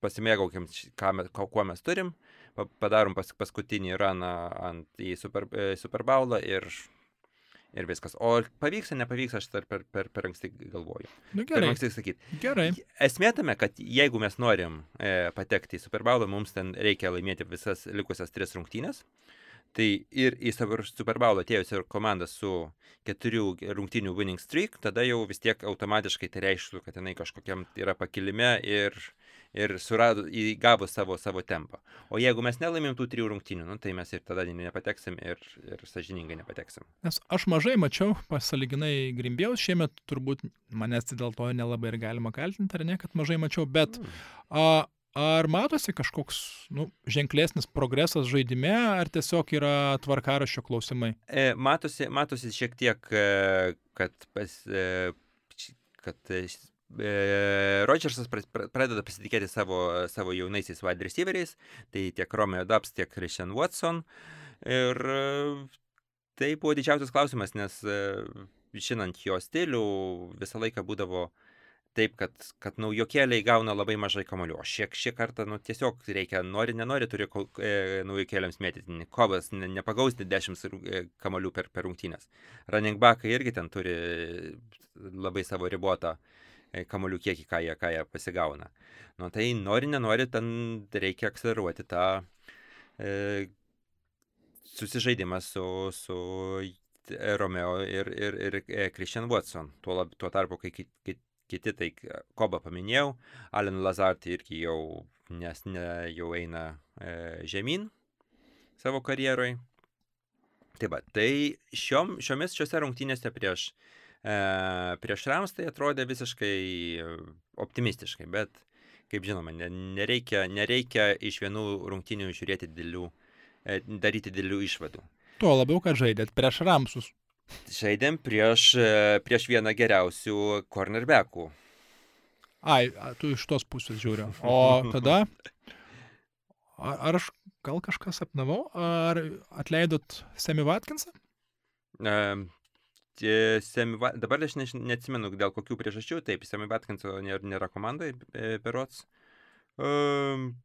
pasimėgaukim, mes, kuo mes turim, pa- padarom pas, paskutinį raną ant į Super, e, Super Bowlą ir, ir viskas. O pavyks ar nepavyks, aš dar per, per, per anksti galvoju. Nu, Per gerai, anksti sakyti. gerai. Esmė tame, kad jeigu mes norim e, patekti į Super Bowlą, mums ten reikia laimėti visas likusias tris rungtynės. Tai ir į Super Bowlą atėjusi komanda su keturių rungtynių winning streak, tada jau vis tiek automatiškai tai reikštų, kad jinai kažkokiam yra pakilime ir, ir surado, įgavo savo, savo tempą. O jeigu mes nelaimėm tų trijų rungtynių, nu, tai mes ir tada nepateksim ir, ir sažiningai nepateksim. Nes aš mažai mačiau, pasaliginai Grimbėjaus šiemet, turbūt manęs dėl to nelabai ir galima kaltinti, ar ne, kad mažai mačiau, bet a, ar matosi kažkoks nu, ženklesnis progresas žaidime, ar tiesiog yra tvarkaraščio klausimai? E, matosi, matosi šiek tiek, e, kad, pas, e, kad e, Rodžersas pra- pra- pradeda pasitikėti savo, savo jaunaisiais wide receiveriais, tai tiek Romeo Dubs, tiek Christian Watson. Ir tai buvo didžiausias klausimas, nes žinant jo stilių, visą laiką būdavo taip, kad, kad naujokėliai gauna labai mažai kamolių. O šiek, šį kartą, nu, tiesiog reikia, nori, nenori, turi e, naujokėliams mėtyti. Kovas ne, nepagausti 10 e, kamolių per, per rungtynės. Running backai irgi ten turi labai savo ribotą e, kamolių kiekį, ką jie, ką jie pasigauna. Nu, tai nori, nenori, ten reikia akceleruoti tą e, susižaidimą su, su Romeo ir, ir, ir e, Christian Watson. Tuo, lab, tuo tarpu, kai kiti, kiti tai Koba paminėjau, Alan Lazart irgi jau, nes ne, jau eina e, žemyn savo karjeroj. Tai va, tai šiom, šiomis šiuose rungtynėse prieš, e, prieš Rams tai atrodė visiškai optimistiškai, bet kaip žinoma, nereikia, nereikia iš vienų rungtynių žiūrėti didelių, daryti didelių išvadų. Tuo labiau, kad žaidėt prieš Ramsus. Žaidėm prieš, prieš vieną geriausių cornerbackų. Ai, tu iš tos pusės žiūri. O tada, ar aš gal kažką sapnavau, ar atleidot Semi Watkinsą? Um, Semi, dabar aš ne, neatsimenu dėl kokių priežasčių, taip, Semi Watkinso nėra, nėra komandai, berots. Um,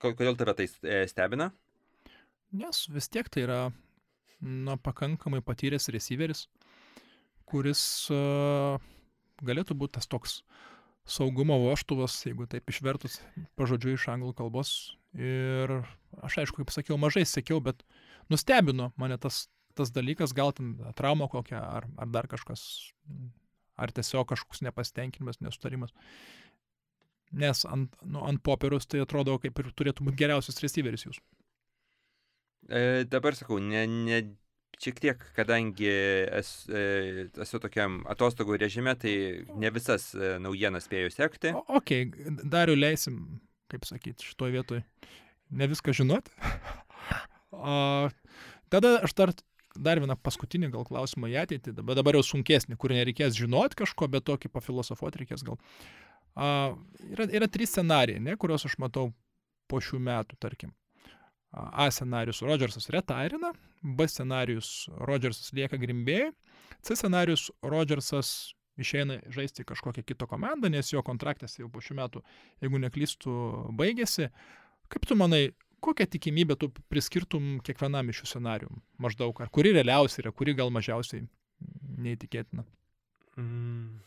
kodėl tave tai stebina? Nes vis tiek tai yra na, pakankamai patyręs receiveris, kuris uh, galėtų būti tas toks saugumo voštuvas, jeigu taip išvertus pažodžiu iš anglų kalbos. Ir aš aišku, kaip sakiau, mažai sekiau, bet nustebino mane tas, tas dalykas, gal ten trauma kokia, ar, ar dar kažkas, ar tiesiog kažkoks nepasitenkinimas, nesutarimas. Nes ant, nu, ant popieriaus tai atrodo kaip ir turėtų būti geriausias receiveris jūsų. E, dabar sakau, ne, ne, šiek tiek, kadangi es, e, esu tokiam atostogų režime, tai ne visas e, naujienas spėjau sekti. O, ok, dar jau leisim, kaip sakyti, šitoje vietoje ne viską žinot. o, tada aš dar, dar vieną paskutinį gal klausimą į ateitį, dabar, dabar jau sunkesnį, kur nereikės žinot kažko, bet tokį pafilosofuoti reikės gal. A, yra, yra trys scenarijai, ne, kuriuos aš matau po šių metų, tarkim. A scenarius Rodžersas retirina, B scenarius Rodžersas lieka grimbėjai, C scenarius Rodžersas išeina žaisti kažkokią kitą komandą, nes jo kontraktas jau po šių metų, jeigu neklystų, baigėsi. Kaip tu manai, kokią tikimybę tu priskirtum kiekvienam iš šių scenarių? Maždaug, ar kuri realiausia yra, kuri gal mažiausiai neįtikėtina? Mm.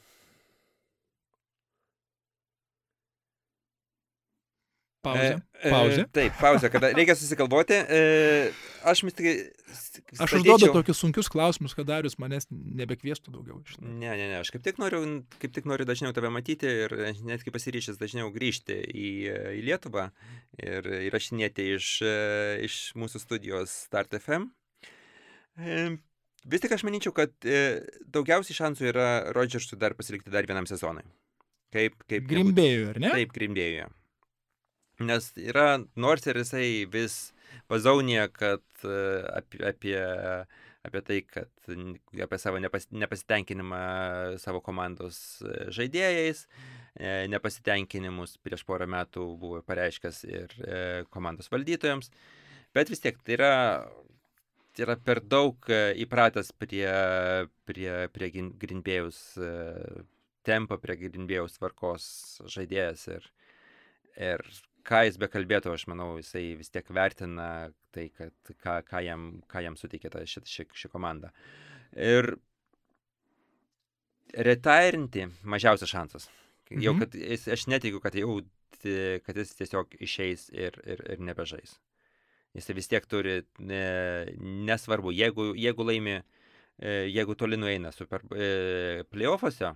Pauzė. Pauzė. E, taip, pauzė, kada reikia susikalboti. E, aš vis tik... Aš statyčiau... užduodu tokius sunkius klausimus, kad Darius manęs nebekviestų daugiau. Žinai. Ne, ne, ne, aš kaip tik, noriu, kaip tik noriu dažniau tave matyti ir netgi pasiryšęs dažniau grįžti į, į Lietuvą ir įrašinėti iš, iš mūsų studijos Start FM. E, vis tik aš manyčiau, kad e, daugiausiai šansų yra Rodžersui dar pasilikti dar vienam sezonui. Kaip, kaip Grimbėjui, ar ne? Taip, Grimbėjui. Nes yra, nors ir jisai vis pazaunė, kad e, apie, apie, apie tai, kad apie savo nepas, nepasitenkinimą savo komandos e, žaidėjais, e, nepasitenkinimus prieš porą metų buvo pareiškęs ir komandos valdytojams, bet vis tiek tai yra, tai yra per daug įpratęs prie, prie, prie Grinbėjus tempo, prie Grinbėjus tvarkos žaidėjas ir, ir ką jis bekalbėtų, aš manau, jisai vis tiek vertina tai, kad, ką, ką, jam, ką jam suteikė ta ši, ši, ši komanda. Ir retairinti mažiausias šansas. Mhm. Jau, kad jis, aš neteigiu, kad jau kad jis tiesiog išeis ir, ir, ir nebežais. Jis vis tiek turi, ne, nesvarbu, jeigu, jeigu laimi, e, jeigu toli nueina super e, playoffuose,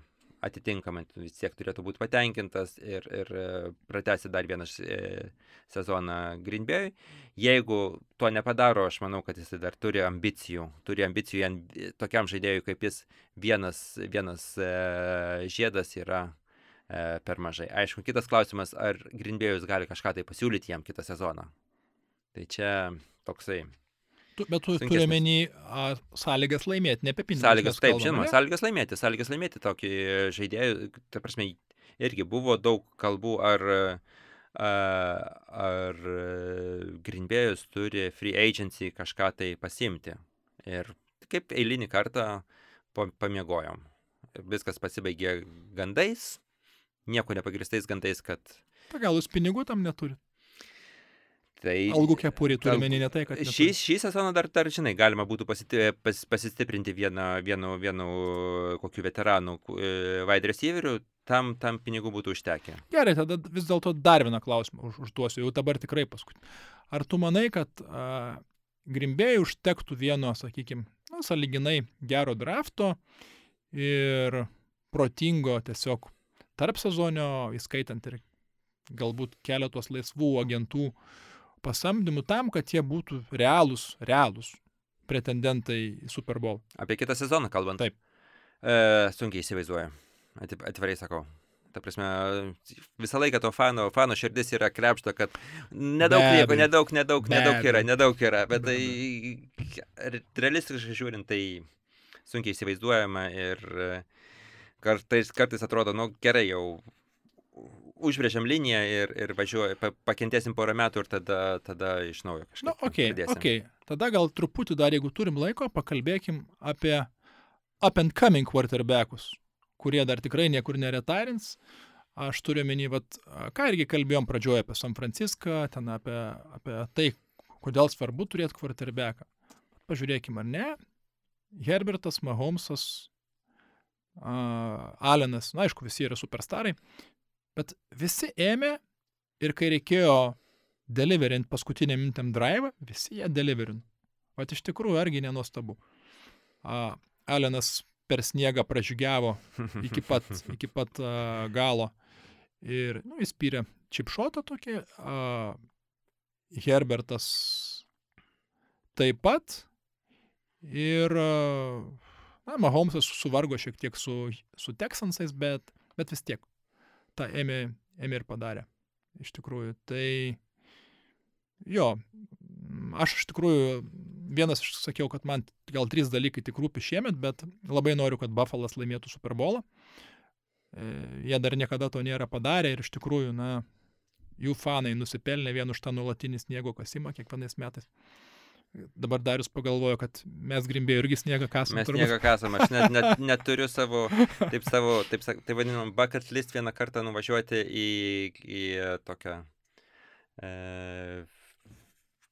atitinkamai vis tiek turėtų būti patenkintas ir, ir e, pratęsti dar vieną e, sezoną Green Bay. Jeigu to nepadaro, aš manau, kad jis dar turi ambicijų, turi ambicijų tokiam žaidėjui kaip jis, vienas, vienas e, žiedas yra e, per mažai. Aišku, kitas klausimas, ar Green Bay'us gali kažką tai pasiūlyti jam kitą sezoną. Tai čia toksai Tu, bet tu turi menį sąlygas laimėti, ne apie pinigus. Sąlygas, taip, žinoma, sąlygas laimėti, sąlygas laimėti tokį žaidėją, ta prasme, irgi buvo daug kalbų, ar, ar Greenbėjus turi free agency kažką tai pasimti. Ir kaip eilinį kartą pamiegojom. viskas pasibaigė gandais, nieko nepagristais gandais, kad Tai gal jūs pinigų tam neturit? Tai... Algų kepurį turime, Algų- ne tai, kad... Šį, neturit. šį sezoną dar, dar, žinai, galima būtų pasiti, pas, pasistiprinti vieną, vienu, vienu kokiu veteranu e, wide receiveriu, tam, tam pinigų būtų užtekę. Gerai, tada vis dėlto dar vieną klausimą už, užduosiu, jau dabar tikrai paskutinį. Ar tu manai, kad a, Grimbėjai užtektų vieno, sakykime, na, saliginai gero drafto ir protingo tiesiog tarp sezonio, įskaitant ir galbūt keletos laisvų agentų pasamdymų tam, kad jie būtų realūs, realūs pretendentai į Super Bowl. Apie kitą sezoną kalbant. Taip. E, sunkiai įsivaizduoju. Atvirai sakau. Ta prasme, visą laiką to fano, fano širdis yra krepšto, kad nedaug abejo. nedaug, nedaug, nedaug yra, nedaug yra, bet Be tai re- realistiškai žiūrint, tai sunkiai įsivaizduojama ir kartais, kartais atrodo, nu gerai, jau užbrėžiam liniją ir, ir važiuoja, pa, pakentėsim porą metų ir tada, tada iš naujo kažką. Na, Nu, okei, okei. Tada gal truputį dar, jeigu turim laiko, pakalbėkim apie up and coming quarterbackus, kurie dar tikrai niekur neretarins. Aš turiu menį, vat, ką irgi kalbėjom pradžioje apie San Franciską, ten apie, apie tai, kodėl svarbu turėti quarterbacką. Pažiūrėkime, ar ne. Herbertas, Mahomesas, a, Alenas, na aišku, visi yra superstarai, bet visi ėmė ir kai reikėjo deliverint paskutinę mintam drive, visi jie deliverint. Vat iš tikrųjų, argi nenuostabu. A, Alenas per sniegą pražygiavo iki pat, iki pat a, galo ir nu, jis pyrė čipšotą tokį. A, Herbertas taip pat. Ir, na, Mahomesas suvargo šiek tiek su, su Texansais, bet, bet vis tiek tą ėmė, ėmė ir padarė. Iš tikrųjų, tai jo, aš iš tikrųjų vienas iš sakiau, kad man gal trys dalykai tik rūpi šiemet, bet labai noriu, kad Buffalas laimėtų Super Bowlą. E, Jie dar niekada to nėra padarę ir iš tikrųjų, na, jų fanai nusipelnė vien už tą nuolatinį sniego kasimą kiekvienais metais. Dabar Darius pagalvojo, kad mes grimbėjai irgi sniegą kasam. Mes turbūt. nieko kasam, aš net, net, neturiu savo, taip savo, taip, tai vadinam, bucket list vieną kartą nuvažiuoti į, į tokią e,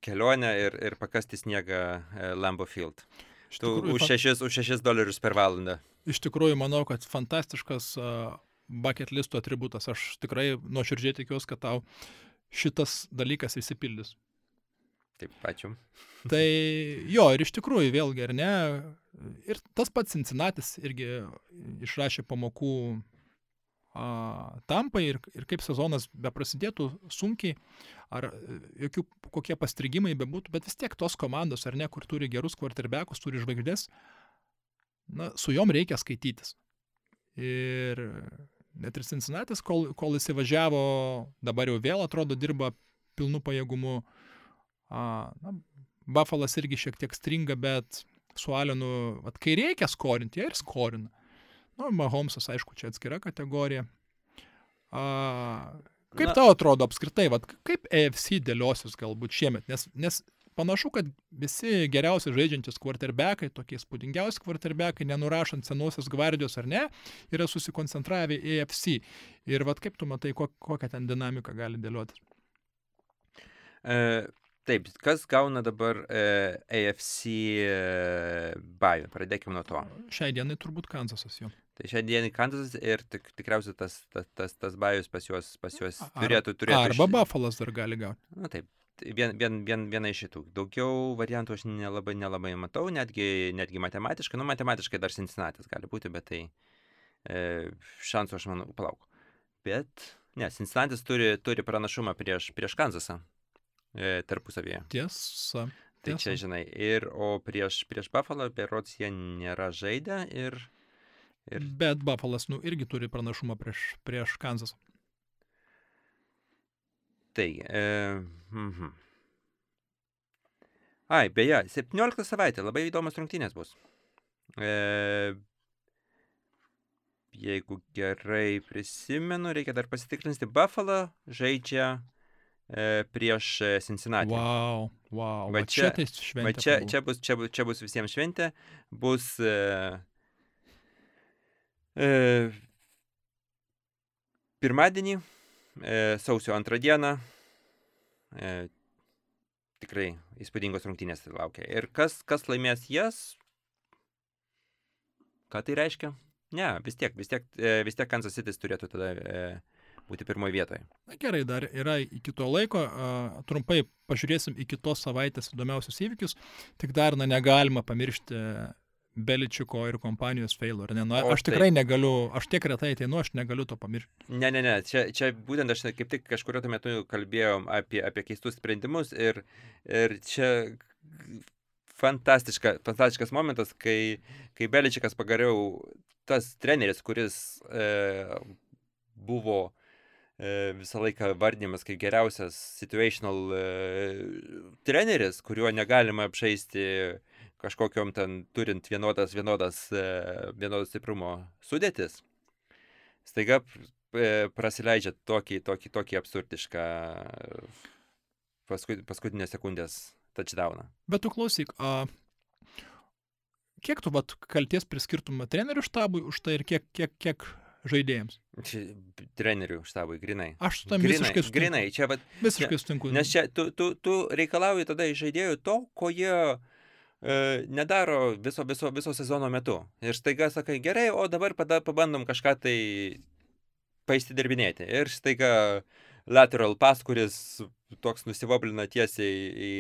kelionę ir, ir pakasti sniegą e, Lambo Field. Iš Tu tikrųjų, už 6, už 6 dolerius per valandą. Iš tikrųjų, manau, kad fantastiškas uh, bucket listo atributas. Aš tikrai nuoširdžiai tikiuosi, kad tau šitas dalykas įsipildys. Taip, ačiū. Tai jo, ir iš tikrųjų vėlgi, ar ne, ir tas pats Cincinnati irgi išrašė pamokų a, tampai ir, ir kaip sezonas be prasidėtų sunkiai, ar jokių kokie pastrigimai bebūtų, bet vis tiek tos komandos, ar ne, kur turi gerus kvarterbekus, turi žvaigždės, na, su jom reikia skaitytis. Ir net ir Cincinnati, kol, kol įsivažiavo, dabar jau vėl atrodo dirba pilnu pajėgumu. A, na, Buffalas irgi šiek tiek stringa, bet su Alenu, vat, kai reikia skorinti, jie ir skorina. Nu, Mahomesas, aišku, čia atskira kategorija. A, kaip Na- tau atrodo apskritai, vat, kaip EFC dėliosis galbūt šiemet? Nes, nes panašu, kad visi geriausi žaidžiantys quarterbackai, tokie spūdingiausi quarterbackai, nenurašant senosios gvardijos ar ne, yra susikoncentravę į EFC. Ir vat kaip tu matai, ko, kokią ten dinamiką gali dėliotis? E, taip, kas gauna dabar e, AFC e, bajų? Pradėkime nuo to. Šiai dienai turbūt Kansasas jau. Tai šiandien Kansas ir tik, tikriausiai tas, tas, tas, tas bajus pas juos, pas juos Ar- turėtų turėti. Arba Buffalas dar gali gauti. Na taip, tai vien, vien, vien, viena iš šitų. Daugiau variantų aš nelabai, nelabai matau, netgi, netgi matematiškai. Nu, matematiškai dar Cincinnati gali būti, bet tai e, šansų aš manau, palauk. Bet, ne, Cincinnati turi, turi pranašumą prieš, prieš Kansasą e, tarpusavėje. Tiesa. Tai čia, Tiesa. žinai, ir, o prieš, prieš Buffalo, berots jie nėra žaidę ir, ir Bet Buffalas, nu, irgi turi pranašumą prieš, prieš Kansasą. Tai, e, mhm. Ai, beje, 17 savaitė, labai įdomus rungtynės bus. E, jeigu gerai prisimenu, reikia dar pasitikrinti, Buffalo žaidžia prieš Cincinnati. Wow, wow. Va Va čia, čia- tai Va šventė. čia, pabū. čia, bus, čia, čia bus visiems šventė, bus e, E, pirmadienį, e, sausio antrą dieną, e, tikrai įspūdingos rungtynės laukia. Ir kas, kas laimės jas, ką tai reiškia? Ne, vis tiek, vis tiek, e, vis tiek Kansas City turėtų tada e, būti pirmoje vietoje. Na gerai, dar yra iki to laiko, a, trumpai pažiūrėsim į kitos savaitės įdomiausius įvykius, tik dar na, negalima pamiršti Beličiko ir kompanijos failų, ar ne? O, aš tikrai negaliu, aš tiek retai ateinu, aš negaliu to pamiršti. Ne, ne, ne, čia, čia būtent aš kaip tik kažkurio tuo metu kalbėjom apie, apie keistus sprendimus ir, ir čia fantastiška, fantastiškas momentas, kai, kai Beličikas pagaliau tas treneris, kuris e, buvo visą laiką vardymas kaip geriausias situational e, treneris, kuriuo negalima apžaisti kažkokiom ten turint vienodas, vienodas, e, vienodas stiprumo sudėtis. Staiga e, prasileidžia tokį, tokį, tokį absurdišką paskut, paskutinės sekundės touchdowną. Bet tu klausyk, a, kiek tu vat, kalties priskirtum trenerių štabui už tai ir kiek, kiek, kiek žaidėjams? Trenerių štabui, grinai. Aš su tam Grinai, visiškai sutinku. grinai, čia vat, Visiškai sutinku. nes čia tu, tu, tu reikalauji tada iš žaidėjų to, ko jie e, nedaro viso, viso, viso sezono metu. Ir staiga sakai, gerai, o dabar pada, pabandom kažką tai paįsidirbinėti. Ir staiga lateral pass, kuris toks nusivoblina tiesiai į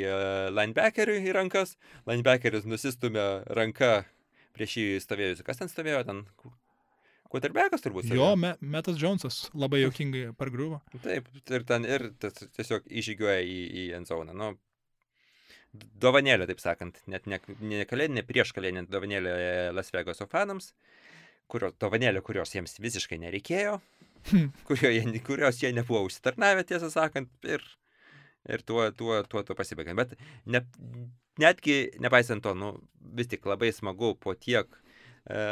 linebackerių į rankas, linebackeris nusistumia ranka prieš jį stovėjusi. Kas ten stovėjo? Ten quarterbackas turbūt. Jo, me, Metas Jonesas labai jokingai pargriuvo. Taip, ir ten ir tas tiesiog išžygiuoja į, į enzoną. Nu, dovanėlė, taip sakant, net ne, ne kalėdinė, prieš kalėdinė dovanėlė Las Vegaso fanams, kurio, dovanėlė, kurios jiems visiškai nereikėjo, kurio jie, kurios jie nebuvo užsitarnavę, tiesą sakant, ir, ir tuo, tuo, tuo, tuo pasibaigė. Bet ne, netgi, nepaisant to, nu, vis tik labai smagu po tiek e,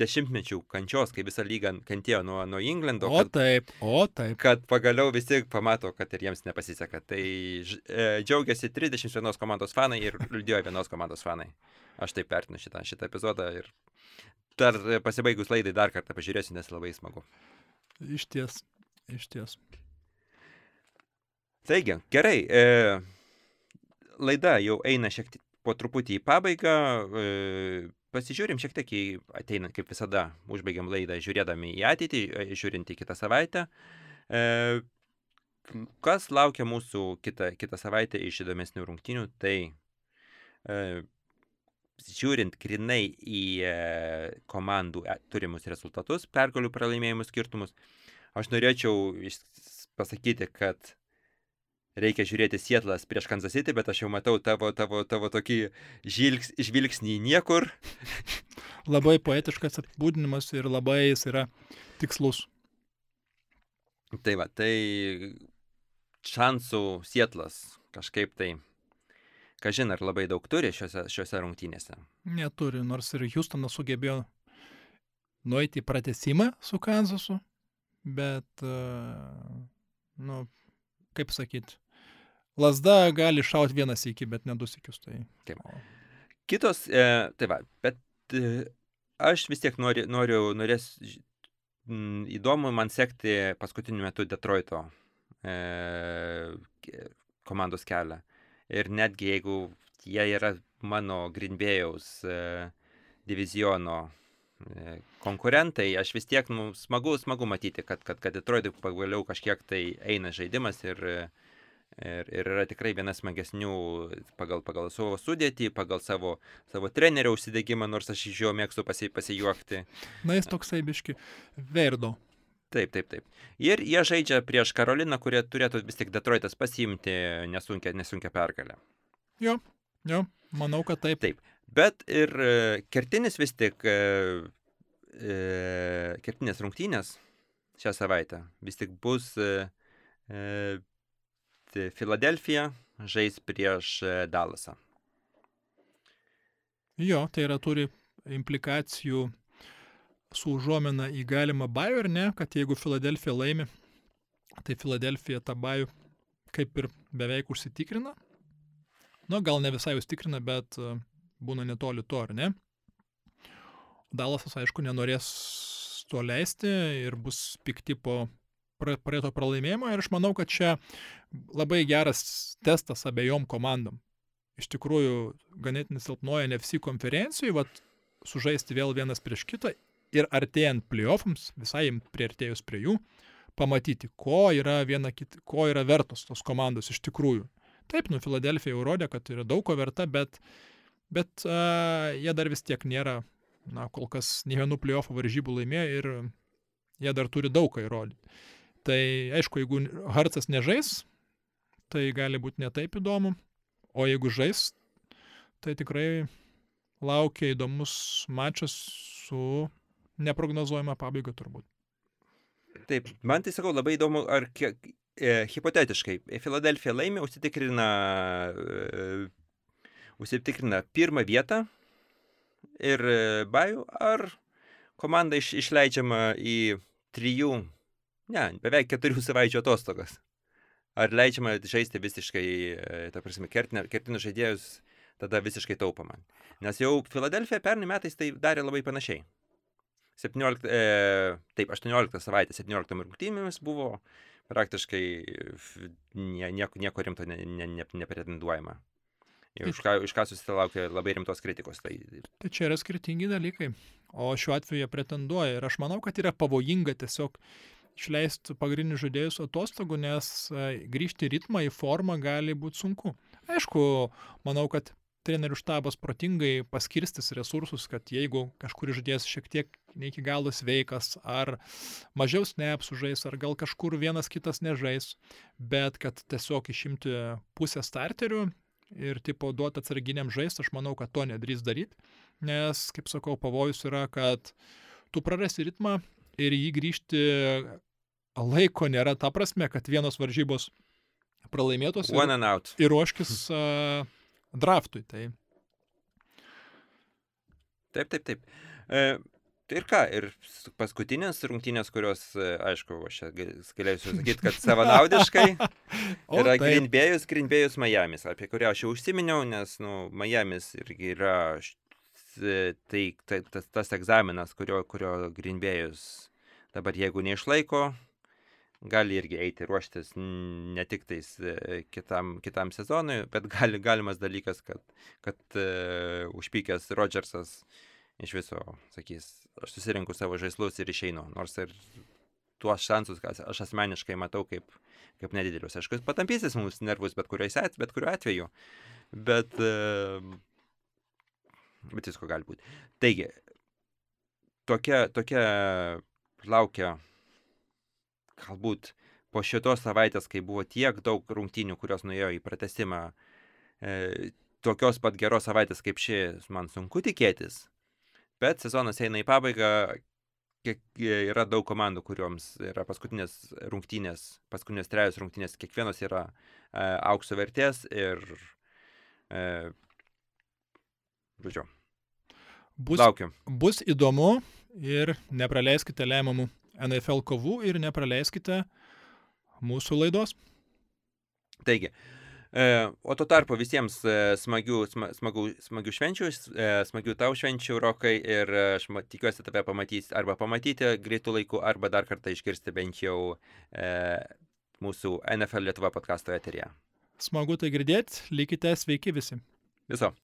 dešimtmečių kančios, kai visa lyga kentėjo nuo, nuo Englando, O kad taip, o taip. kad pagaliau visi pamato, kad ir jiems nepasiseka. Tai e, džiaugiasi 31 komandos fanai ir liūdėjo vienos komandos fanai. Aš taip vertinu šitą, šitą epizodą ir dar pasibaigus laidai dar kartą pažiūrėsiu, nes labai smagu. Iš ties, iš ties. Taigi, gerai, e, laida jau eina šiek tiek po truputį į pabaigą. E, pasižiūrim šiek tiek į ateina, kaip visada, užbaigiam laidą žiūrėdami į ateitį, e, žiūrint į kitą savaitę. E, kas laukia mūsų kitą, kitą savaitę iš įdomesnių rungtynių, tai e, žiūrint grinai į e, komandų e, turimus rezultatus, pergalių pralaimėjimų skirtumus, aš norėčiau pasakyti, kad reikia žiūrėti Sietlas prieš Kansas City, bet aš jau matau tavo, tavo, tavo tokį žvilgs, žvilgsnį į niekur. Labai poetiškas apibūdinimas ir labai jis yra tikslus. Tai va, tai šansų Sietlas kažkaip tai, kažin ar labai daug turi šiuose, šiuose rungtynėse. Neturi, nors ir Houstonas sugebėjo nueiti į pratesimą su Kanzasu, bet, uh, nu, kaip sakyti, lasda gali šauti vienas iki, bet ne du sikius. Tai... Taip. Kitos, e, tai va, bet e, aš vis tiek nori, noriu, norės, m, įdomu man sekti paskutiniu metu Detroito e, komandos kelią. Ir netgi jeigu jie yra mano Greenbėjaus e, diviziono konkurentai, aš vis tiek nu, smagu, smagu matyti, kad, kad, kad Detroitui pagaliau kažkiek tai eina žaidimas ir, e, ir, ir yra tikrai vienas smagesnių pagal, pagal savo sudėtį, pagal savo, savo trenerio užsidėgymą, nors aš iš jo mėgstu pasi, pasijuokti. Na, jis toksai biški verdo. Taip, taip, taip. Ir jie žaidžia prieš Karoliną, kurie turėtų vis tik Detroitas pasiimti nesunkia, nesunkia pergalę. Jo, jo, manau, kad taip. Taip. Bet ir e, kertinis vis tik, e, e, kertinės rungtynės šią savaitę vis tik bus tai Filadelfija žais prieš Dallasą. Jo, tai yra turi implikacijų su užuomina į galimą bajų ar ne, kad jeigu Filadelfija laimi, tai Filadelfija tą bajų kaip ir beveik užsitikrina. Nu, gal ne visai užtikrina, bet e, būna netoli to, ar ne? Dalasas, aišku, nenorės to leisti ir bus pikti po praeito pralaimėjimo ir aš manau, kad čia labai geras testas abiejom komandom. Iš tikrųjų, ganėtinai silpnoja NFC konferencijai, vat, sužaisti vėl vienas prieš kitą ir artėjant playoffams, visai jiems priartėjus prie jų, pamatyti, ko yra, kit, ko yra vertos tos komandos iš tikrųjų. Taip, nu, Filadelfija jau rodė, kad yra daug ko verta, bet, bet uh, jie dar vis tiek nėra, na, kol kas ne vienų playoffų varžybų laimėjo ir jie dar turi daug ką įrodyti. Tai aišku, jeigu Harcas nežais, tai gali būti netaip įdomu, o jeigu žais, tai tikrai laukia įdomus mačas su neprognozuojama pabaiga turbūt. Taip, man tai sakau labai įdomu, ar kiek, e, hipotetiškai, Filadelfija laimė, užsitikrina, e, užsitikrina pirmą vietą ir e, bajų, ar komanda iš, išleidžiama į trijų, ne, beveik keturių savaičių atostogas. Ar leidžiama žaisti visiškai, e, ta prasme, kertinius žaidėjus, tada visiškai taupama. Nes jau Filadelfija pernai metais tai darė labai panašiai. 17, e, taip, 18 savaitė 17 rungtynėmis buvo praktiškai nie, nieko, nieko rimto ne, ne, ne, nepretenduojama. Už ką, už ką susilaukė labai rimtos kritikos. Tai... tai čia yra skirtingi dalykai. O šiuo atveju jie pretenduoja. Ir aš manau, kad yra pavojinga tiesiog išleisti pagrindinius žaidėjus atostogų, nes e, grįžti į ritmą, į formą gali būti sunku. Aišku, manau, kad trenerių štabas protingai paskirstys resursus, kad jeigu kažkur žaidėjas šiek tiek ne iki galo sveikas, ar mažiau snaps sužais, ar gal kažkur vienas kitas nežais, bet kad tiesiog išimti pusę starterių ir tipo duoti atsarginiam žaisti, aš manau, kad to nedrys daryti, nes, kaip sakau, pavojus yra, kad tu prarasi ritmą ir jį grįžti laiko nėra ta prasme, kad vienos varžybos pralaimėtos ir, ir ruoškis uh, draftui. Tai. Taip, taip, taip. Tai ir ką, ir paskutinės rungtynės, kurios, e, aišku, aš galėsiu sakyti, kad savanaudiškai yra Greenbėjus, Greenbėjus Miamis, apie kurią aš jau užsiminiau, nes, nu, Miamis irgi yra tai, tai tas, tas egzaminas, kurio, kurio Greenbėjus dabar jeigu neišlaiko, gali irgi eiti ruoštis ne tik tais e, kitam, kitam sezonui, bet gali, galimas dalykas, kad, kad uh, užpykęs Rodžersas iš viso sakys, aš susirinku savo žaislus ir išeinu, nors ir tuos šansus, ką aš asmeniškai matau kaip, kaip nedidelius. Aišku, jis patampysis mums nervus bet, at, bet kuriuo atveju, bet, uh, bet visko gali būti. Taigi, tokia, tokia laukia galbūt po šitos savaitės, kai buvo tiek daug rungtynių, kurios nuėjo į pratesimą, e, tokios pat geros savaitės kaip ši, man sunku tikėtis. Bet sezonas eina į pabaigą, kiek yra daug komandų, kuriuoms yra paskutinės rungtynės, paskutinės trejos rungtynės, kiekvienos yra e, aukso vertės ir, e, žodžiu, bus, laukiu. Bus įdomu ir nepraleiskite lemiamų NFL kovų ir nepraleiskite mūsų laidos. Taigi, e, o tuo tarpu visiems e, smagių, smagių, smagių švenčių, e, smagių tau švenčių, Rokai, ir aš tikiuosi tave pamatyti arba pamatyti greitų laikų, arba dar kartą išgirsti bent jau e, mūsų NFL Lietuva podkasto eterija. Smagu tai girdėti, likite sveiki visi. Viso.